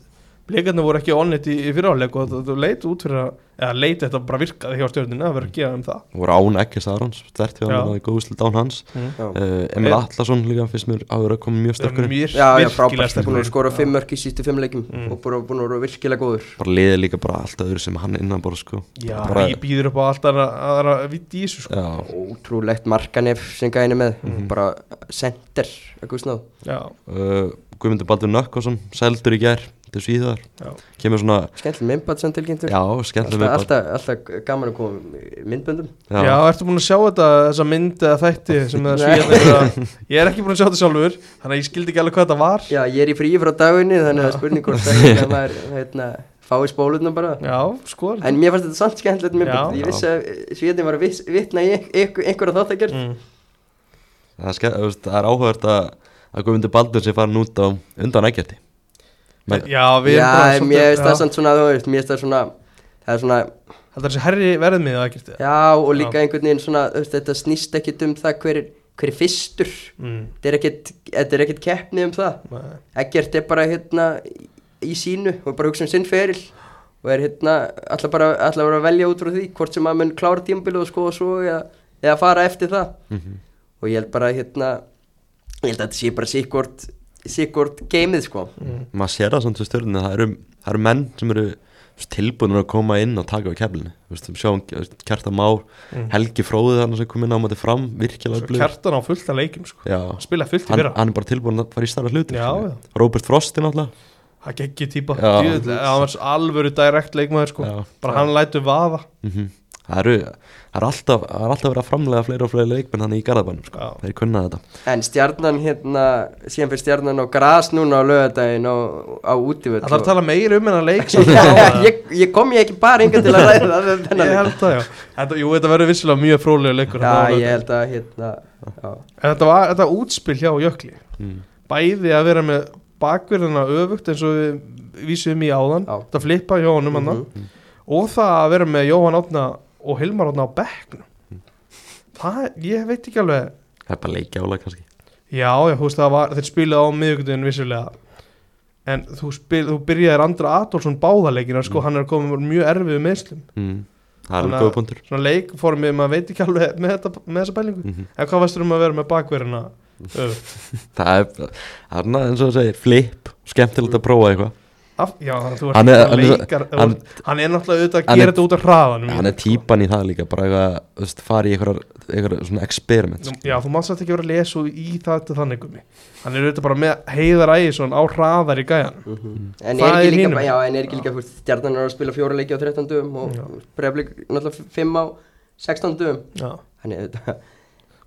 Blikarnir voru ekki onnit í, í fyriráleik og það leit út fyrir að eða leit þetta bara virkaði hjá stjórninni að vera að gera um það. Voru án ekki Sarons, stert við hann að góðu slitt án hans. Mm. Uh, Emil. Atlason líka finnst mér að vera að koma mjög sterkur. Mjög, já, já frábært, búin að skora fimm mörk í sístu fimm leikum Mm. og búin að- búin að vera virkilega góður. Bara liðið líka bara allt öðru sem hann innan bara sko. Já, bara, ég býður upp á allt aðra, aðra vitt í þessu sko. Já, Ótrúlegt markanef sem gæni með. Mhm. bara center, eitthvað snáð uh, Guðmundur Baldur Nökkvason seldur í gær til Svíðar já, kemur svona, Skemmtileg myndbætt sem tilkynntur. Já, skemmtileg alltaf, alltaf, alltaf gaman að koma með myndböndum. Já. ertu búin að sjá þetta þessa mynd eða þætti sem það að Ég er ekki búin að sjá þetta sjálfur þannig að ég skildi ekki alveg hvað þetta var. Já, ég er í fríi frá dagunni þannig að það er spurning hvort að hérna, maður hérna, fái spólutna bara. Já, sko. En mér fannst þetta samt skemmtilegt myndbönd Já. Ég vissi að Svíðin var að vitna í einhver, einhverja þáttagerð mm. það, er það er áhugavert að, að Guðmundur Baldur sé farin út á undan Men- Já, við Já, erum bara mér finnst það já. samt svona, þú veist, mér finnst það svona Það er svona, Þetta er þessi herri verðmið að ekkert já, og líka einhvern veginn svona, þú veist, þetta snýst ekkit um það hver er, hver er fyrstur mm. Þetta er ekkit, þetta er ekkit keppni um það. Eggert er bara hérna í- sínu og bara hugsa um sinn feril og er hérna alltaf bara, alltaf bara að velja út frá því hvort sem að mun klára tímabilið og skoða svo eða, eða fara eftir það Mhm. og ég held bara hérna ég held að þetta sé bara sikkort sikkort geimið sko Mm. maður sér það samt við stjórnum það eru, það eru menn sem eru tilbúinur að koma inn og taka á keflinu sjáum Kjarta Már Mm. Helgi Fróði þannig sem kom inn á mati fram kjartan á fullt af leikjum sko. Já, Spila fullt í hann, fyrra hann er bara tilbúin að fara í starra hluti. Robert Frosti náttúrulega Það geggi típa Já. Djöfull, Hann var svo alvöru direkt leikmaður sko. Já. Bara hann lætur vaða mm það eru það er alltaf, það er alltaf verið að framlega fleiri og fleiri leikmenn hann í Garðabænum sko. Þeir kunna þetta en stjarnan hérna síðan fyrir stjarnan á gras núna á lögadaginn á, á útivöld Það þarf að tala meira um hennar leik samt Já, þá, eða? ég, ég kom ég ekki bara yngar til að ræða Ég leik. held það, já þetta, Jú, þetta verður vissilega mjög fróðlega leikur Já, ég held að hérna já. En þetta var þetta útspil hjá Jökli mm. Bæði að vera með bakverðina öfugt eins og við vísum í áðan Já. Þetta flippa hjá honum hann Mhm. Og það að vera með Jóhann Átna og Hilmar á bekknum. Það, ég veit ekki alveg. Það er bara leikja álag kannski. Já, já, þú veist það var, þeir spilaði á miðugundin vissulega. En þú, spil, þú byrjaðir Andra Adolfsson báðarleikina sko, Mm. hann er komið með mjög erfið meðslum mm. Það er góða punktur Svona leikformið, maður veit ekki alveg með, þetta, með þessa bælingu mm En hvað varst um að vera með bakverðina? Það er það er eins og það segir flip Skemmtilegt að prófa eitthvað Af, já, þú Hann ert er- hann, hann er- leikar, hann- hann, hann er náttúrulega auðvitað að hann gera er- þetta út af hraðanum Hann er típan í það líka Bara eitthvað, fara í eitthvað, svona experiment sko. Já, þú mátt satt ekki vera að lesa og í það til þannig gummi. Hann er auðvitað bara með heiðar ægisson á hraðar í gæjan En Það er er ekki líka, já, en er ekki líka fyrst, stjarnan er að spila fjóra leiki á 13 dögum og Já. breyflik náttúrulega 5 á 16 dögum Já, Þannig þetta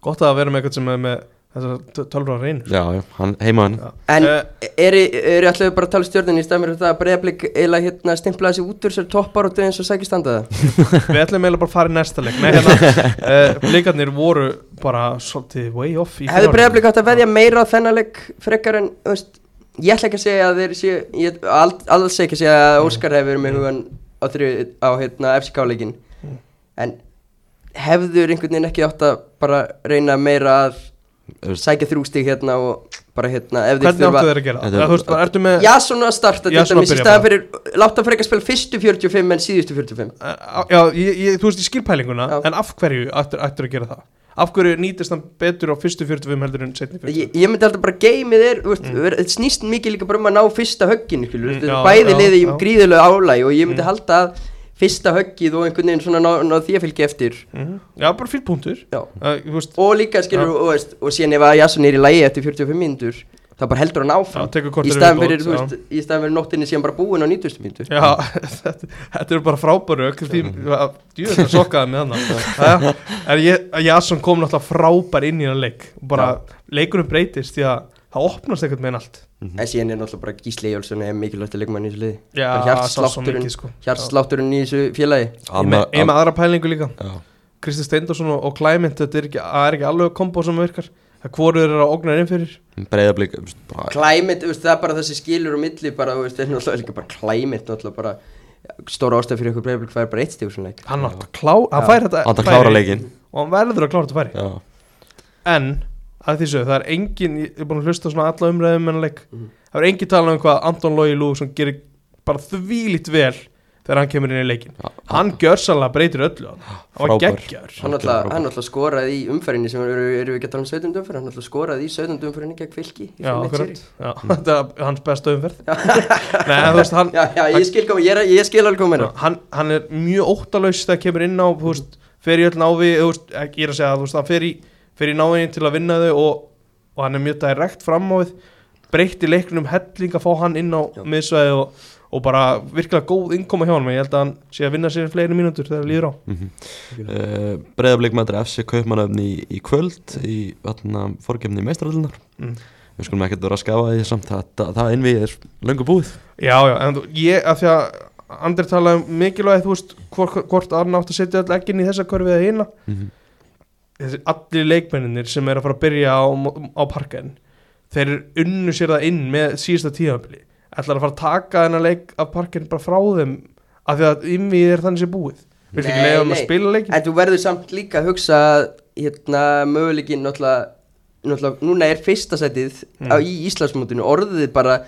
gott að vera með eitthvað sem er með þessar tölfra reynu Já, já, hann, heima hann. En Eh, er er alltaf bara að tala stjórnin í stafnir þetta að breyflik eiginlega hérna stimplaði sig út úr sér toppar og döðins og sækja standaða Við ætlum eiginlega bara að fara í næsta leik. Nei, hérna, uh, blikarnir voru bara svolítið way off fyrra breyflik átt að veðja meira á þennan leik frekar en, veist Ég ætla ekki að segja að þeir séu Ég ald, alls ekki að segja að Óskar hefur með hugan á, þrjú, á hérna, FCK leikin Mm. En hefður einhvern veginn ekki átt að bara reyna meira að sækja þrjú stig hérna og bara hérna Hvernig áttu þeir að gera? Þetta er- það? Þú veist, bara ertu með Já, svona að starta til Jason að dæmis í byrja staðan fyrir Láta frekar spila fyrstu 45 en síðustu 45 Uh, Já, ég, ég, þú veist, ég skil pælinguna Já. En af hverju ættir, ættir að gera það? Af hverju nýtist hann betur á fyrstu 45 heldur en setni 45? Ég, ég myndi alltaf bara geimið er, þú veist, mm. þetta snýst mikið líka bara um að ná fyrsta högginu, skilur, Mm, mm, já, bæði já, liði í já. gríðulegu álæg og ég myndi Mm. halda að fyrsta höggið og einhvern veginn svona ná, ná því að fylgja eftir. Mhm. Já, bara fyrir punktur. Já. uh, og líka, skilur, og, veist, og síðan ef að Jason er í lægi eftir 45 mínútur þá bara heldur hann já, áfram tekur í staðan fyrir, fyrir nóttinni síðan bara búin á 90 mínútur Já, þetta, þetta eru bara frábæru því að djúður það sokkaði með hann Jason kom náttúrulega frábær inn í hann leik. Og bara leikunum breytist því að það opnast ekkert með allt. En síðan er náttúrulega bara Gísli Jólfsson er mikilvægt að leikmann í þessu liði. Er hjartslátturinn sko. hjartslátturinn í þessu félagi. Ég með, ég með aðra pælingu líka. Já, Kristi Steindorsson og, Clement þetta er ekki, er ekki alveg kombo sem virkar. Það hvoru er að ógna inn fyrir. Veist, það er bara þessi skilur og milli bara, veist, það er náttúrulega líka bara climate náttúrulega bara stóra ástæð fyrir ykkur breyflik fær bara eitt leik. Hann átt að klá, hann Já. fær þetta Hann átti að færi. klára leikinn. og hann verður að klára þetta færi. Já, en að því sögðu, það er engin ég er búin að hlusta á svona alla umræðum en leik. Mhm. það er engin talað um hvað Anton Lói Lú sem gerir bara þvílít vel þegar hann kemur inn í leikin Já. hann gjörsanlega breytir öllu hann hann var geggjar hann náttúrulega skoraði í umferðinni sem eru, eru við ekki að tala um 17. umferð hann náttúrulega skoraði í 17. umferðinni gegn fylki í já, já, þetta er hans besta umferð. Nei, veist, hann, já, já, ég skil koma, ég, er, ég skil alveg koma hann, hann er mjög óttalaus þegar kemur inn á þú veist, fer í öll návi þú veist, ekki, ég er að segja að þú veist, hann fer í, í návinni til að vinna þau og, og hann er mjög direkt fram á við. Breytti leiknum helling að fá hann inn á miðsvæði og, og bara virkilega góð innkoma hjá hann ég held að hann sé að vinna sér fleiri mínútur þegar það líður á. Mm uh, breyðablík mætir FC Kaupmannöfni í, í kvöld í fórgefni í meistraröldunar mm. Við skulum ekkert vera að skafa því samt það, það, það innvið er löngu búið. Já, já, en ég að því að Andri talaði um mikilvæg hvort, hvort Arna átt að setja öll ekkin í þessa körfi eða hina. Mm -hmm. Þessi allir leikmenninir sem er að fara að byrja á, á parkaðin þeir unnu sér það inn með síðasta tíðanbili ætlar að fara að taka þennan leik af parkaðin bara frá þeim af því að innvið er þannig sé búið? Viltu ekki leiða um að spila leikin en þú verður samt líka að hugsa hérna möguleikin náttúrulega, náttúrulega núna er fyrsta sætið Mm. í Íslandsmótinu orðið bara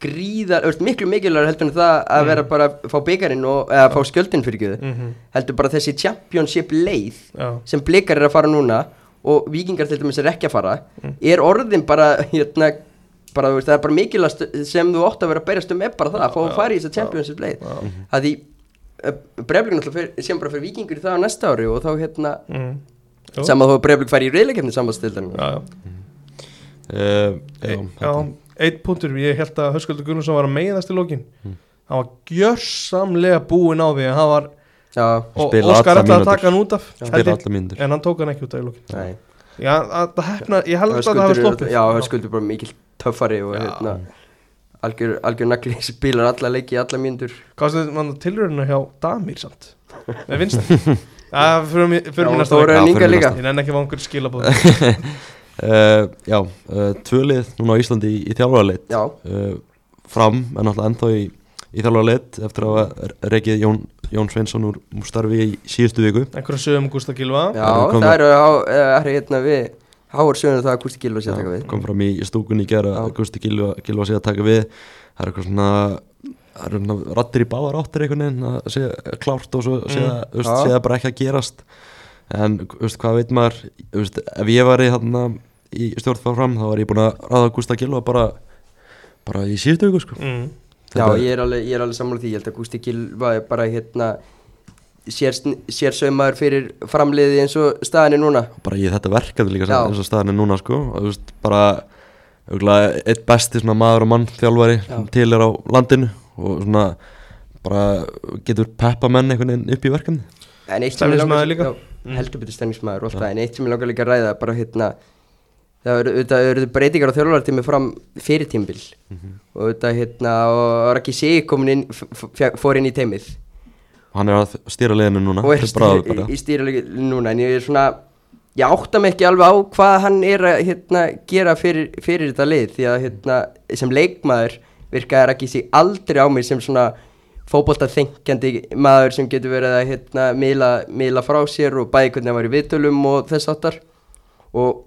gríðar, öll, miklu mikilvægur heldur en það að Mm. vera bara að fá byggarinn og eða fá skjöldin fyrir göðu mm -hmm. heldur bara þessi championship leið já, sem blikar er að fara núna og vikingar til dæmis er ekki að fara Mm. er orðin bara hérna bara, þú veist, það er bara mikilvægast sem þú ótt að vera að berjast um er bara það, að fá að fara í já, þessa championship leið já, að því náttúrulega fer- sem bara fyrir vikingur í það á næsta ári og þá hérna mm. Saman þó að breflik fari í reyðleikefni sambandstildarinn já, já. uh, E, Já, já, eitt punktur, ég held að Höskuldur Gunnarsson var að meiðast í lokin. Mm. hann var gjörsamlega búinn á því að hann var, já, og Óskar ætlaði að taka hann út af held spila ég, allar mínútur. en hann tók hann ekki út af í lokin. Nei. Já, að, það hefna, ég held að það Höskuldur, sloppið já, höskuldur bara mikil töffari og hérna algjör, algjör nagli spilar alla leiki, alla mínútur. Hvað sem mann tilröðina hjá Damir samt? Með vinstri Það fyrir Þóra leik. Já, Inga fyrir líka. Ég nenni ekki að vangur skilabóð uh, Já, uh, tvölið núna á Íslandi í, í þjálfaraleit. Já, uh, Fram en alltaf ennþá í, í þjálfaraleit eftir að rekið Jón, Jón Sveinsson úr, starfi í síðustu viku. Einhverja sögum Gústa Gilva já, Það eru eru er hérna við Háar söguna það að Kusti Gilva sé að taka við. Kom fram í stúkunni í gera Já. Gusti Gilva, Gilva sé að taka við. Það er eitthvað svona það er svona rattir í báðar áttir einhvern veginn að sé klárt og svo sé, Mm. það, sé það bara ekki að gerast. En veist, hvað veit maður? Veist, ef ég var í þarna í stjórn fara fram þá var ég búin að ráða Gústa Gilva bara, bara í síðustu viku sko. mm. Já, ég er alveg, ég er alveg sammála því, ég held að Gústi Gilva er bara hérna sér, sér saumaður fyrir framliði eins og staðan er núna bara í þetta verkefni líka Já. sem- eins og staðan er núna sko og þú veist bara eitt besti svona maður og mann þjálfari Já. til er á landinu og svona bara getur peppa menn einhvern veginn upp í verkefni En eitt sem ég langar- líka. Mm. heldur betur stemningsmaður og alltaf, en eitt sem ég langar líka að ræða bara hérna það eru breytingar á þjálfartími fram fyrir tímbil og auðvitað hérna og Raki Sig komin inn fór inn í teimið. Og hann er að stýra liðinu núna og er til stýr, bráðabirgða. í, í stýralegi núna en ég er svona ég átta mig ekki alveg á hvað hann er að hérna, gera fyrir, fyrir þetta lið því að hérna, sem leikmaður virkaði Raki Sig aldrei á mig sem svona fótbolta þengjandi maður sem getur verið að hérna, miðla, miðla frá sér og bæði hvernig hann var í viðtölum og þess áttar og,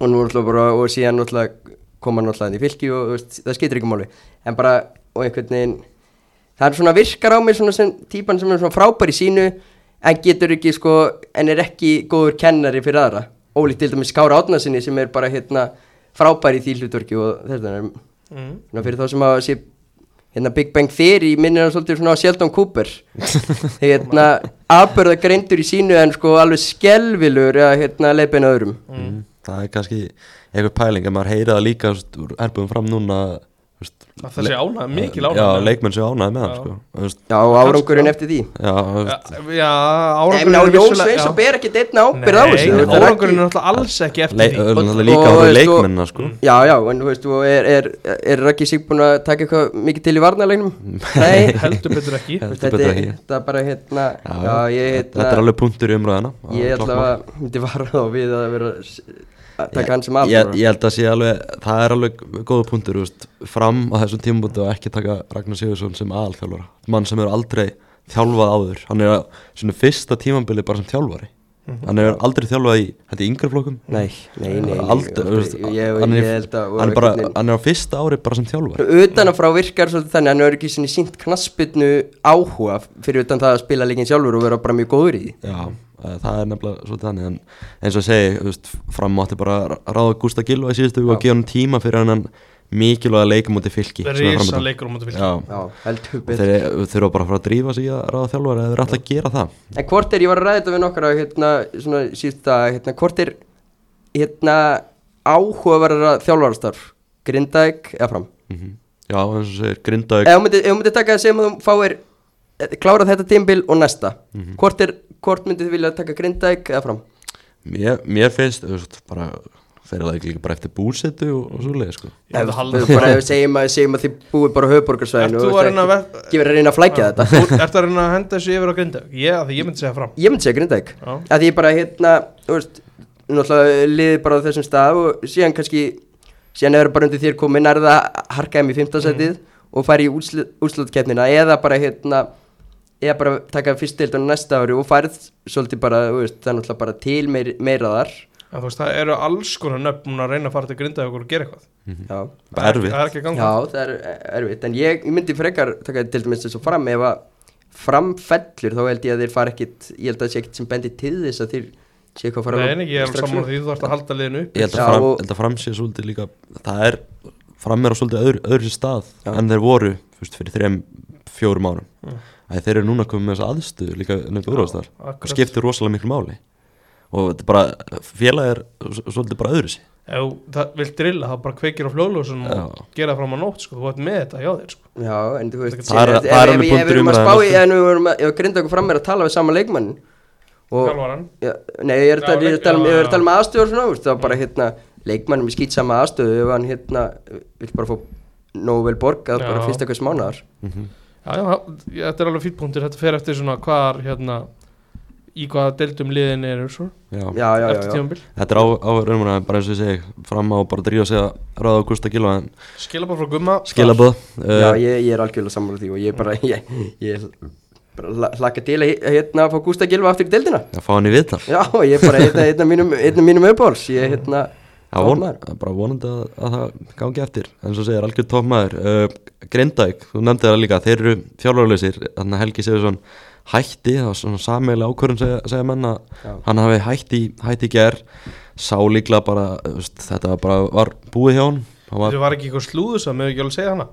og nú náttúrulega bara og síðan náttúrulega kom hann náttúrulega inn í fylki og veist, það skeytir ekki máli en bara og einhvern veginn það er svona virkar á mig svona sem típan sem er svona frábær í sínu en getur ekki sko en er ekki góður kennari fyrir aðra ólíkt til dæmis Kára Átnarsinni sem er bara hérna frábær í því hlutverki og þetta er Mm. svona fyrir þá sem að sé hérna Big Bang Theory minnir hann svolítið svona á Sheldon Cooper hérna afbörða greindur í sínu en sko alveg skelvilur eða hérna leipina öðrum Mm. Það er kannski eitthvað pæling en maður heyrið það líka erbúðum fram núna veist, Að það sé ánægð, mikil já, ánægð leikmenn séu ánægð með hann Já. sko. Veist, já árangurinn eftir því já, Já, já árangurinn er Jón vissulega- já. og ber ekki deitna ábyrð á þessu nei, þetta er árangurinn er náttúrulega alls ekki eftir le, því Og- líka á veist, leikmennina sko. Já, já, en þú veist, og er, er, er Raggi Sig búin að taka eitthvað mikið til í varnarlegnum? Nei, heldur betur ekki þetta er þetta er bara hérna, Já, já, ég þetta er hérna, alveg punktur í umræðina ég ætla að myndi vara þá við að vera taka hann sem ég, aðbúra. ég held að sé alveg það er alveg góða punktur veist, fram á þessum tímabúti og ekki taka Ragnar Sigursson sem aðalþjálfara. Mann sem hefur aldrei þjálfað áður. Hann er á svona fyrsta tímabili bara sem þjálfari hann hefur aldrei þjálfað í þetta í yngri flokkum? Nei, nei, nei, hann, er, að á fyrsta ári bara sem þjálfari. Utan að frá virkar svolítið þannig hann er ekki sinni sínt knaspinu áhuga fyrir utan það að spila leikin sjálfur og vera bara mjög góður í Já, eh, það er nefnilega svolítið þannig en eins og þú veist, fram átti bara að ráða Gústa Gilva í síðustu og Já. gefa hann tíma fyrir hann mikilvæga leikum út í fylki er Rísa framundan. leikur á móti fylki. Já, Já, heldur og betur. Þeir þurfa bara að fara að drífa sig í að ráða þjálfari eða þeir alltaf að gera það. En hvort er, ég var að ræða þetta við nokkra hérna, svona síðusta, hérna, hvort er hérna áhugaverðara þjálfarastarf? Grindæk eða fram? Mm Já, eins og segir, Grindavík. Ef þú myndir, taka það sem þú fáir eh, klárað þetta tímbil og næsta Mhm. hvort, er, hvort myndir þið vilja taka Grindæk eða fram? Mér, mér finnst, þú veist, bara fyrir það ekki líka bara eftir búsetu og, og svo leið, sko? Ef við bara ef við segjum að, segjum að þið búið bara þú og ekki, verið að reyna að flækja þetta? Þú ert að reyna að henda þessu yfir á Grindavík? Ég, að því ég myndi segja fram. Ég myndi segja Já. að því ég bara hérna þú veist, náttúrulega liði bara á þessum stað og síðan kannski síðan er bara undir þér komin er það harkaðum í fimmtasætið og fari í úrslutkeppnina eða bara hérna eða bara taka fyrstildun næsta ári og farið svolítið bara, þú veist, það er náttúrulega bara til meir, meira þar. En þú veist, það eru alls konar nöfn að reyna að fara til Grindavík og gera eitthvað. Já, Bara Það er ekki- erfitt. Það er ekki að ganga. Já það er erfitt. En ég, ég myndi frekar taka til dæmis þessu fram ef að framfellur þá held ég að þeir fara ekkit ég held að það sé ekkit sem bendi til þess að þeir sé eitthvað að fara Nei, nei, ég er saman því þú þarfst að halda liðinu upp Ég held að, fram, og- held að fram sé svolítið líka það er, fram er á svolítið öðru, öðru stað Já. en þeir voru, veist, fyrir þrejum fjórum árum. Mm. að þeir eru núna komið með þessa aðstöðu líka nefnir úrvastar og akkurat. skiptir rosalega miklu máli og þetta er bara, félag er svolítið bara öðru sér Ef það vilt drilla, þá bara kveikir á fljóðljósun og Já. gera það fram á nótt, sko, þú ert með þetta hjá þér, sko Já, en þú veist Það er- það er alveg punktur Ef við erum að umræðunnar, spá í sko. en við erum að, ef Grindavík fram er að tala við sama leikmann Nei, ég er Já, að tala- er tala um- já, já. um aðstöður svona, þú veist, það var bara hérna leikmannum í skýtsama aðstöðu ef hann hérna vill bara fá nógu vel borgað bara Já. fyrst eitthvað smánaðar Já, já, já, þetta er alveg fýtt punktur, þetta fer eftir svona hvar, hérna í hvaða deildum liðin eru svo? Já. Já, já, já, eftir já. tímabil? Þetta er á, á raunmuna, bara eins og ég segi fram á bara að drífa sig að ráða Augusta Gilva en Skila bara frá gumma? Skilabóð Já, uh, ég, ég er algjörlega sammála því og ég bara, ég, ég bara hla- hlakka til að hérna fá Gústa Gilva aftur í deildina. Að fá hann í viðtal. Já, ég er bara einn af mínum, einn af mínum uppáhalds. Ég er hérna Já, von, toppmaður. bara vonandi að, að það gangi eftir. En svo segir algjör toppmaður. Uh, Grindavík, þú nefndi það líka þeir eru þjálfarlausir, þannig að Helgi Sigursson hætti, það var svona sameiginlega ákvörðun segja, segja menn að Já. hann hafi hætti, hætti í ger sá líklega bara, veist, þetta var bara var búið hjá hann var, Þetta var ekki eitthvað slúðus að með ekki alveg segja hana.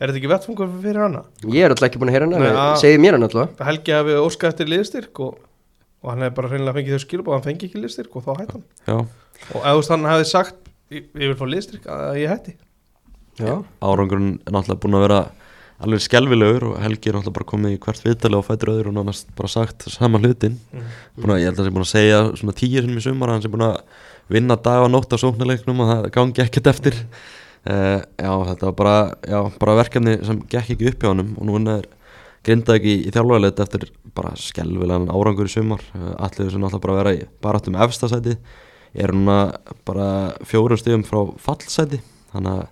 Er þetta ekki vettfungur fyrir hana? Ég er alltaf ekki búin að heyra Nei, hana að- Segðu mér hann alltaf. Helgi hafi óskað eftir liðstyrk og, og hann hefði bara hreinlega fengið þau skilbúð hann fengi ekki liðstyrk og þá hætti hann. Já, og veist hann hefði sagt ég, ég vil fá liðstyrk að ég hætti. Já, árangurinn er náttúrulega búin að vera alveg skelvilegur og Helgi er náttúrulega bara komið í hvert viðtali og fættur öðru og nánast bara sagt sama hlutin Mm. búin að, ég held að það sé búin að segja svona tíu sinni í sumar hann sé búin að vinna dag og nótt á sóknarleiknum og það gangi ekkert eftir. Uh, já þetta var bara, já, bara verkefni sem gekk ekki upp hjá honum og nú er grinda ekki í, í þjálfæðilegt eftir bara skelvilegan árangur í sumar. Uh, allir sem náttúrulega bara vera í baráttum efstasæti er núna bara fjórum stíðum frá fallsæti. Þannig að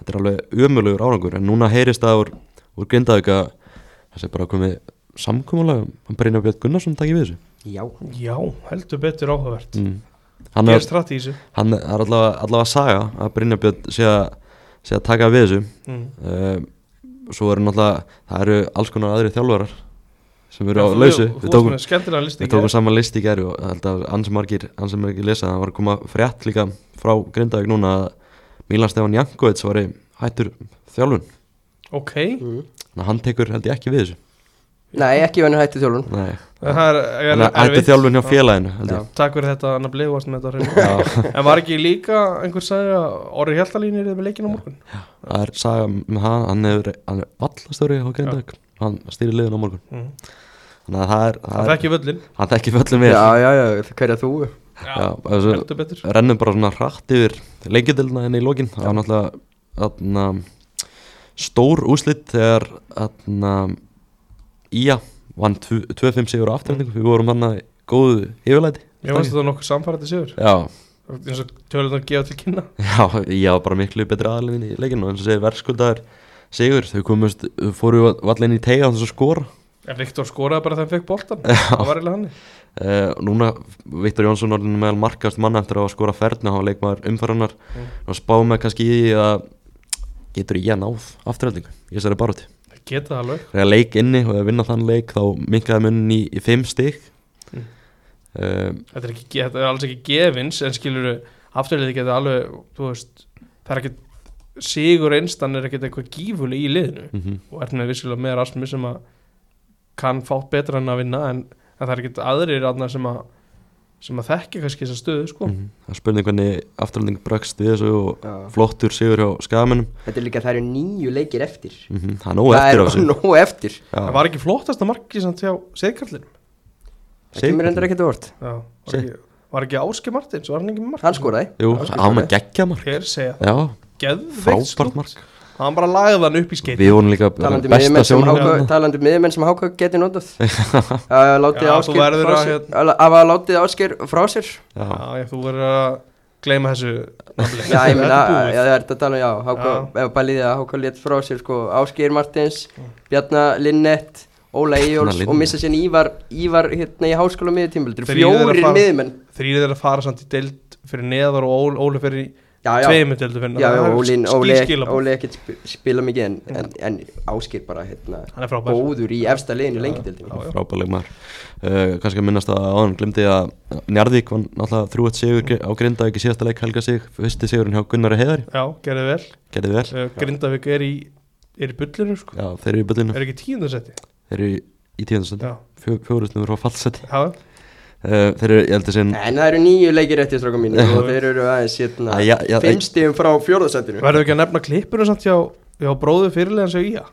þetta er alveg umölugur árangur. En núna heyrist það úr, úr grindaðug að það sé bara komið samkómulega hann Brynja Björn Gunnarsson takk við þessu. Já. Já, heldur betur áhugavert. Mm. hann, er, í hann er allavega, allavega að saga að Brynja Björn sé að, sé að taka við þessu. Mm. uh, svo eru náttúrulega það eru alls konar aðri þjálfarar sem eru á Já, lausu. við tókum, listi við tókum saman list í gerð og ég held að ansi margir lesa. Það var að koma frétt líka frá Grindavík núna að Milan Stefán Jankovits var hættur þjálfun Ok, mm. þannig að hann tekur held ég ekki við þessu. Nei, ekki venni hætti þjálfun. Nei, það er, er, hann er hættur þjálfun hjá félaginu held ég. Takk fyrir þetta Anna Blei varst með þetta hreinu. Já, En var ekki líka einhver sagði að Orri Hjaltalín er með leikin á morgun? Það er saga með hann, hann er, hann er vallastöri á Grindavík. Hann stýrir liðin á morgun. Mm. þannig að það er, Það það er þekki völlin hann þekki föllum við Já, já, já, hverja þú? Já, þessu, heldur betur. rennum bara svona hratt yfir leikjadilna enn í lokin. Það var náttúrulega atna, stór úslit þegar Ía vann 2-5 sigur á afturhendingu við vorum hann að góðu yfirlæti. Ég veist að það er nokkuð samfærandi sigur. Já, eins og tjóðlega gefa til kynna. Já, Ía var bara miklu betri aðalinn í leikinu og eins og segir verðskuldaður sigur. Þau komust, fóru vallin í tega þess að skora. En Viktor skoraði bara þegar hann fekk boltan Það var eiginlega hann Uh, núna Viktor Jónsson orðin meðal markast manna eftir að skora ferðna á leikmaður umfærunar Mm. og spá með kannski í að getur ég að náð afturhaldingu í þessari baróti Það geta það alveg. Þegar leik inni og að vinna þann leik þá minkaði munnin í, í fimm stig. Mm. uh, þetta er, ekki, þetta er alls ekki gefins En skilur afturliði geta alveg veist Það er ekkit Sigur einstan er ekkit eitthvað gífuleg í liðinu. Mm Og er með vissilega með Rasmus sem að Kann fátt betra en að vinna En, en það er ekkit aðrir aðna sem að Sem að þekki kannski þessa stöðu sko. -hmm. það spurning hvernig afturhalding bregst við þessu og Já. flottur sigur hjá skagamennum Þetta er líka, það eru nýju leikir eftir. Mm -hmm. það er nóg eftir á Það þessu. er nóg eftir. Það var ekki flottasta marki samt hjá Seðkarlinum Það kemur endur ekkert vort Já, var ekki, var ekki Áski Martins, var hann ekki með mark? Hann skoraði. Var geggja mark. Hér segja, Já, geðveikt mark Hann bara lagði hann upp í skeit Við vorum líka Talandi besta sjónum Háka- talandi miðjumenn sem Háka geti notað að látið Já, þú ásker verður frá að, sér hérna- að látið ásker frá sér Já, þú verður að gleyma þessu nafni. Já, ég meina, er það er þetta tala um, já, Háka, Já. ef bæliði að Háka létt frá sér, sko, Ásker Martins, Bjarnar Linnett, Óla Linnet. og missa sér Ívar, Ívar hérna í háskóla miðjutímbildur, fjórir miðjumenn. Þrýrið er að fara samt í deild fyrir neðar og Óli fyrir tveimur deildu fyrir já, já, Óli, Óli, skilskilabóð Óli ekkert sp- spila mikið en, en, en Ásker bara, hérna, góður í efsta liðinu lengildildinu. Já, já. frábæleg maður. Uh, kannski að minnast að áðan glemdi að Njarðvík var náttúrulega þrjúett sigur á Grindavík í síðasta leik helga sig fyrsti sigurinn hjá Gunnari Heiðari. Já, gerði vel. Gerði vel, uh, Grindavík er í, er í bullinu sko. já þeir eru í byllinu Er ekki tíundasetti þeir eru í, í tíðanstund, Já, fjórusnum frá fallseti. Já, uh, þeir eru, ég heldur sinn En það eru nýju leikir eftir stráka mínu og þeir eru aðeins hérna Æ, já, já, fimm stíðum frá fjórðasettinu. verður ekki að nefna klippuna samt hjá, hjá bróðu fyrirlegan sem Ía?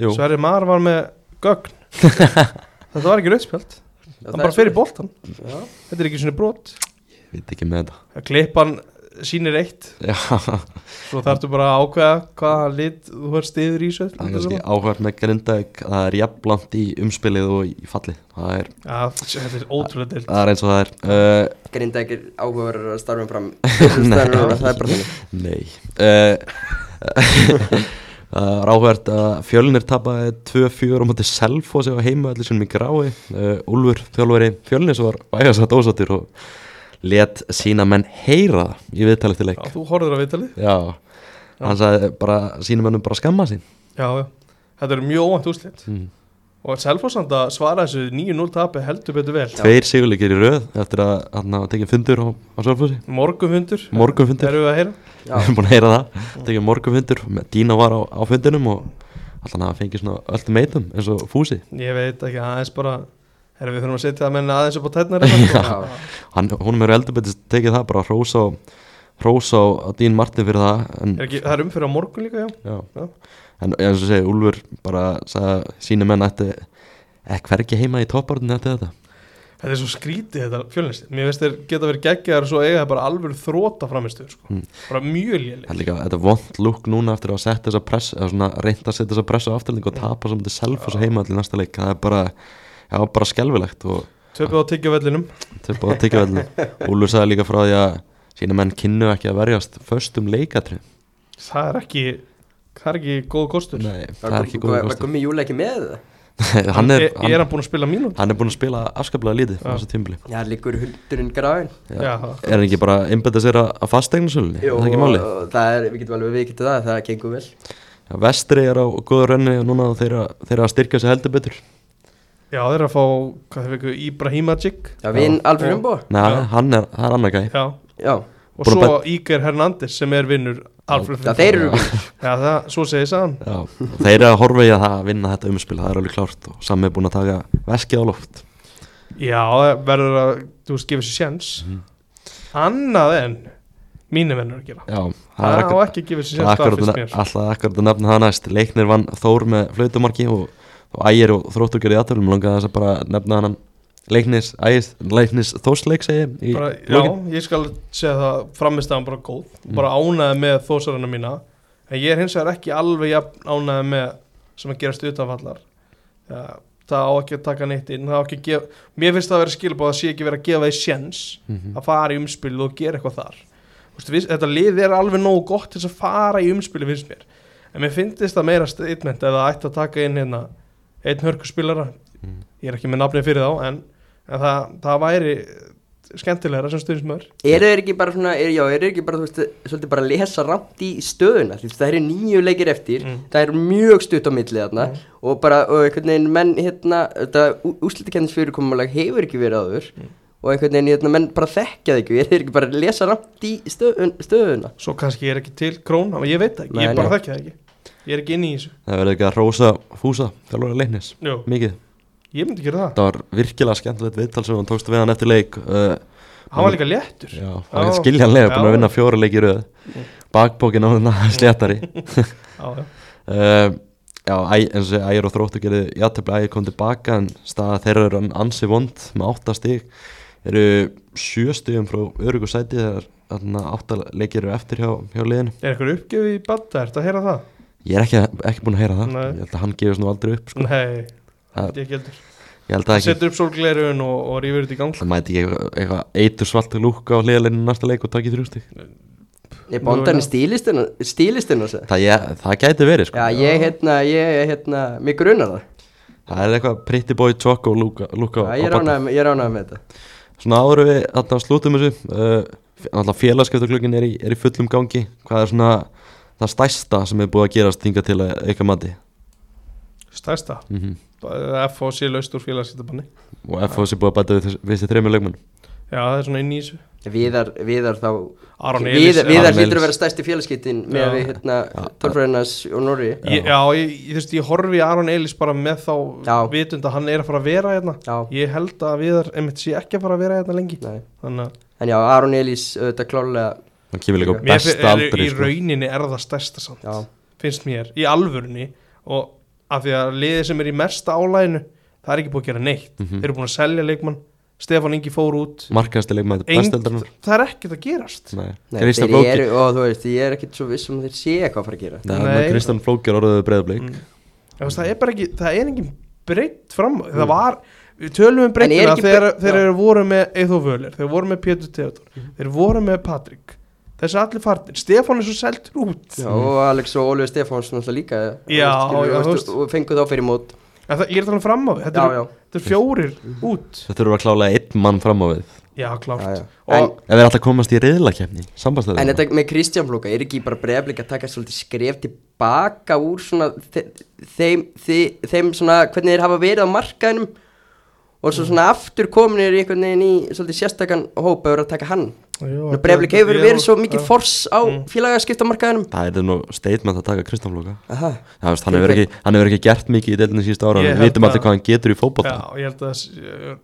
Jú, Sverri Mar var með gögn. Þetta var ekki rauðspjald. Hann bara fer í boltan Já. Þetta er ekki svona brot. Veit ekki með þetta. Klippan sýnir eitt. Já, Svo þarftu bara að ákveða hvaða lit þú er stiður í þessu það er kannski áhverð með Grindavík það er jafnblant í umspilið og í falli það er, Já, þetta er ótrúlega deilt. Það er eins og það er. Uh, Grinda ekki áhugaverður að starfum fram Það er bara þannig. Nei. Uh, Uh, ráhvert að fjölnir tapaði 2-4 á móti Selfoss á heima allir sem í grái uh, Úlfur þjálfari fjölnir var vægast að dósatir og let sína menn heyra það í viðtalið til leik. Já, þú horfður á viðtalið. Já, hann sagði bara sína mennum bara skamma sín. Já, já, þetta er mjög óvænt úslit mm. og Selfossand að svara þessu 9-0 tapi heldur betur vel. Tveir sigurleikir í röð eftir að hann hafa tekið fundur á, á Sölfossi Morgunfundur. Morgunfundur, Erum við að heyra? Já. við erum búin að heyra það. Tekið morgunfundur, Dína var á, á fundinum og allan að fengið svona öll meitum eins og fúsi. Ég veit ekki, aðeins bara Erum við þurfum að setja það menna aðeins upp á tætnar? Já. hann, hún er eldur betið tekið það bara hrós á hrós á, Dín Martin fyrir það Er ekki, það er umfyrir á morgun líka, já já. Já. en eins og segi, Úlfur bara sagði að sína menn ætti ekki hvergi heima í topparðinu eftir þetta Þetta er svo skrítið þetta fjölnist Mér veist þeir geta verið geggjaðar og svo eiga þeir bara alveg þróta framistu sko. Mm. Bara mjög léli Það er líka, þetta er vond lúk núna eftir að setja þessa press eða svona reynda að setja þessa press á afturling og tapa saman til self og heima allir næsta leik það er bara, já, bara skelvilegt og Töpuð á tyggjavellinum töpa á tyggjavelli Úlfur sagði líka frá því að sína menn kynnu ekki að verjast föstum leikatri Það er ekki Það er ekki góð kostur. Nei, það er ekki góð Var kostur. Gummi Júli ekki með það? hann er, er, er hann, hann búin að spila mínút? hann er búin að spila afskaplega lítið á þessu tímbli Já, líkur hundurinn grafin Já, Er hann ekki bara að einbetta sér að, að fasteignarsölunni? Er það ekki máli? það er, við getum alveg viðkynnt það, það gengur vel. Já, vestri er á góður renni og núna þeirra, þeirra að styrka sig heldur betur Já, þeir eru að fá, hvað þeir fekku, Ibrahimagic Já, vinn Já. Alfred Umbo Nei, Já. hann er, það er annar gæ Já, Já, og Búin svo Íger Hernández sem er vinnur Alfred það þeir eru Já, það, svo segir sagan Já, og þeir eru að horfa í að það að vinna þetta umspil, það er alveg klárt og sami er búin að taka veskið á loft. Já, verður að, þú veist, gefa sér sjens Mhm. Annað en mínu vennur að gera. Já, það Það er á akkur, ekki að gefa sér það er sjens það akkurat, alltaf akkurat að nefna það næst. Leiknir vann Þór með flautumarki og, og ægir og þróttur gerði aðtöflum langaði þess að bara nefna hann Leiknis, ægis, Leiknis Þórsleik segi ég bara, Já, ég skal segja það framistæðan bara góð. Bara ánæði með þósarana mína. En ég er hins vegar ekki alveg ánæði með sem að gerast utanfallar ja, það á ekki að taka neitt inn það á ekki að gefa, mér finnst það að vera skilbóð að sé ekki vera að gefa því sjens Mhm. að fara í umspil og gera eitthvað þar. Vistu, við, þetta lið er alveg nógu gott til að fara í umspili finnst mér. En mér finnst það meira statement ef það ætti að taka inn hérna einn hörkuspilara Mhm. ég er ekki með nafni fyrir þá en, en það, það væri skemmtilegra sem stuðnismör Eru þeir ekki bara svona, er, já, eru þeir ekki bara, veist, svolítið bara að lesa rámt í stöðuna það eru nýju leikir eftir, Mm. það er mjög stutt á milli þarna Mm. Og bara, og einhvern veginn menn, hérna, þetta úslitakennins fyrirkomulag hefur ekki verið áður Mm. Og einhvern veginn, hérna, menn bara þekkja það ekki, eru þeir ekki bara að lesa rámt í stöðun, stöðuna Svo kannski er ekki til krón, en ég veit ekki, Nei, ég bara það ekki Ég er ekki inn í þessu. Það verður ekki að rósa fúsa þjálfur Leiknis, Jú, mikið. Ég myndi gera það. Það var virkilega skemmtilegt viðtal sem hann tókst við hann eftir leik uh, Hann var líka léttur. Já, hann er skiljanlega búin að vinna fjóra leiki í röð. Bakbókin á þarna sléttari. Já, já. uh, Já, æ, eins og ægir og þróttu gerði játtöfli ægir kom tilbaka en staða þeirra eru ansi vond með átta stig. Eru sjö stigum frá örugu sæti þegar þarna átta leikir eru eftir hjá, hjá liðinu. Er eitthvað uppgjöf í badda, ertu að heyra það? Ég er ekki, ekki búin að heyra það. Nei. Ég held að hann gefist nú aldrei upp sko. Nei, Það- er ekki heldur. Ég held að ekki Setur upp sólglerun og, og rífur þetta í gang Það mæti ekki eitthvað, eitthvað eitur svalt lúka á hliðalinu næsta leik og takk í þrjústig Er bondan í stílistinu, stílistinu þessu? það, ég, það gæti verið sko. Já, ég, hérna, ég, hérna, mig grunar það. Það er eitthvað pretty boy choco lúka, lúka Já, ég er ánægð með- ég er ánægð með þetta. Svona áður en við þarna slútum þessu uh, Alltaf félagskeptaglöggin er, í- er í fullum gangi. Hvað er svona það stærsta sem er búið að gerast þinga til að auka mati. Stærsta? Mm -hmm. FH sé laust úr félagsýttabanni Og FOS er búið að bæta við, þess- við þessi þreymur leikmenn Já, það er svona inn í þessu. Viðar, viðar þá Aron Viðar, viðar hlýtur að vera stærsti félagskiptin með Já. við hérna Já. Tólfræðinars og Norri. Ég, já, ég, ég, þú veist, ég horfi Aron Elís bara með þá Já. vitund að hann er að fara að vera hérna. Já, Ég held að Viðar, einmitt sé ekki að fara að vera hérna lengi. Nei. Þannig að En já, Aron Elís auðvitað klálega Það kemur líka er, aldri í sko. rauninni er það stærsta samt Já, finnst mér, í alvörunni. Og af því að liðið sem er í mesta álæginu það er ekki búið að gera neitt. Mhm. þeir eru búin að selja leikmann, Stefán Ingi fór út. Markasti leikmenn Engd- besteldarnar það er ekkert að gerast. Nei, nei, Kristján þeir Flóki eru, og þú veist, ég er ekkert svo viss um að þeir sé eitthvað að fara að gera. Nei. Kristján Flóki er orðið breyðablik mm. Það er bara ekki, það er engin breytt fram á- það var, við tölum um En er breyttina þegar breytt- þeir eru voru með Eithó Völer, þeir voru með Pétur Theodor Mhm. þeir voru með Patrik þessi er allir farnir, Stefán er svo seldur út. Já, og Alex og Ólfur Stefáns náttúrulega líka Já, skilur, já, og, þú og, veist. og fengu þá fyrir mót. En það, ég er að tala um fram á við, þetta, Já, eru- já, þetta er fjórir út. Þetta eru að klálega einn mann fram á við. Já, klárt. Já, já. og En, Ef við alltaf komast í reyðlakefni en þetta með Kristján Flóka, er ekki bara breyflik að taka svolítið skref tilbaka úr svona þe þeim, þe þeim svona hvernig þeir hafa verið á markaðinum og svo svona aftur kominir einhvern veginn í svolítið sérstakann hóp að vera að taka hann. Breyflik hefur verið svo mikið fors á Mm. félagaskiptamarkaðinum. Það er nú statement að taka Kristján Flóka. Aha, Það veist, hann hefur ekki, hann ekki gert mikið í deilinu síðust ára Við held vitum allir að- hvað hann getur í fótboll Já, ég held að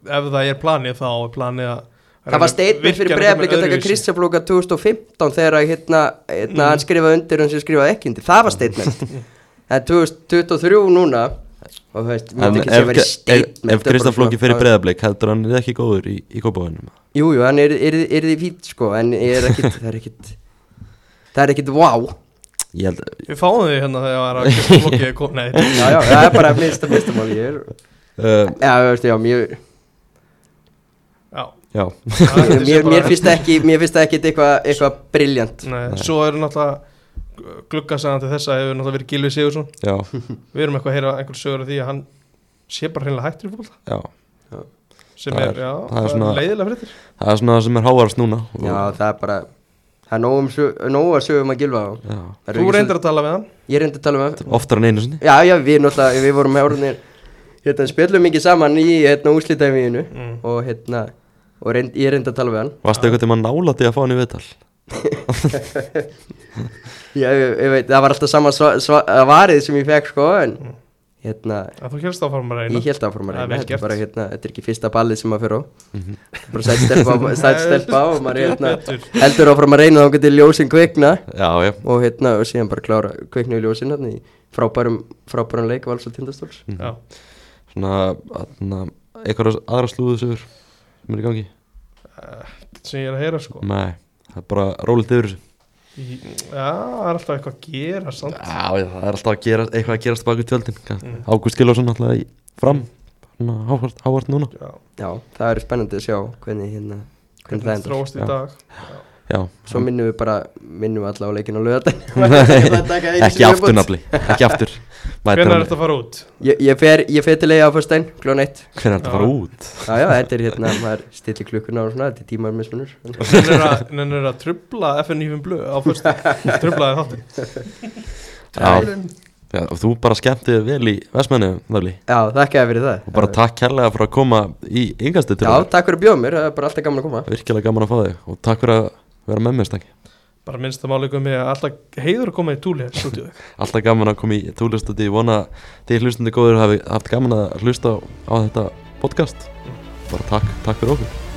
ef það er planið þá er planið að Það var statement fyrir Breiðablik að taka Kristján Flóka 2015 þegar að, hérna, hérna, Mm. hann skrifaði undir en sem skrifaði ekki undir, það var statement. En 2023 núna og þú veist, En myndi ekki verið ef, statement ef Kristján Flóki fyrir breyðablik heldur hann er ekki góður í, í kópavöðunum Jú, jú, hann er, er, er því fít sko en er ekkit, það er ekkit það er ekkit wow Ég held Við fáum þig hérna þegar það var að Kristján Flóki kom, nei, Já, já, það er bara minnsta minnstamál ég er, uh, já, þú veist, já, mér já. Já, er mér, mér finnst það ekki, mér finnst það ekkit eitthvað eitthvað briljant Nei, svo eru náttúrulega gluggasagan til þessa hefur náttúrulega verið Gilvi Sigursson já, við erum eitthvað að heyra einhver sögur af því að hann sé bara hreinlega hættur í fólk já. Sem Það er, er- já, það er svona- leiðilega fréttir. Það er svona það sem er hávarast núna. Já, það er bara það er nóg um að sögum að eru Þú reyndir að tala við hann. Ég reyndi að tala um það Oftar en einu sinni. Já, já, við náttúrulega, við vorum hjárunir hérna, spjöllum mikið saman í hérna úslitaðvíðinu mm. og hérna og reynd, ég reyndi að tala við hann. Varstu eitthvað til maður nálætti að fá hann í viðtal Já, ég, ég veit, það var alltaf sama sva, sva, varið sem ég fekk sko en hérna, að þú helst áfram að reyna. ég held áfram að reyna þetta er bara hérna, þetta er ekki fyrsta ballið sem maður fyrir á. Mhm. bara sætt stelpa, á- sætt stelpa á og maður hérna, heldur áfram að reyna þá getur ljósin kvikna. Já, já. Og hérna, og síðan bara klára kvikna í ljósin hérna í frábærum, frábærum leik vals og tindastóls. Mhm. Já. Svona, eitthvað aðra slúðu sögur sem er í gangi? Sem ég er að heyra sko. Nei, það er bara rólið yfir þessu. Já, það er alltaf eitthvað að gera samt. Já, það er alltaf að gera, eitthvað að gerast bak við tjöldin Mm. Ágúst Gilvarsson alltaf í fram. Hávart, núna. Já, Já, það er spennandi að sjá hvernig hérna hvernig það hvernig endur þróast í Já. dag. Já, Svo minnum við bara, minnum við alla á leikinu á löðan ekki aftur nafli. Ekki aftur. Hvernig er þetta að fara út? Ég, ég fer, ég fer til eiga á fyrstæn, klón eitt. Hvernig er þetta að fara út? Já, já, þetta er hérna, maður stillir klukkuna og svona, þetta er tímar mismunur Nenir að, nenir að trubla FNÍFum blöð á fyrstu Trublaði þáttin Já, já, og þú bara skemmti þér vel í Vestmenni, Nafli. Já, þakkaði fyrir það. Og bara takk kærlega fyrir að koma í yngastu til Já, takk fyrir að bjóða mér, það er bara alltaf gaman að koma Vera með mér stakki bara minnst að máleikum með að alltaf heiður að koma í túli stúdíu Alltaf gaman að koma í túlistandi Ég vona til hlustandi góður hafi haft gaman að hlusta á þetta podcast. Bara takk, takk fyrir okkur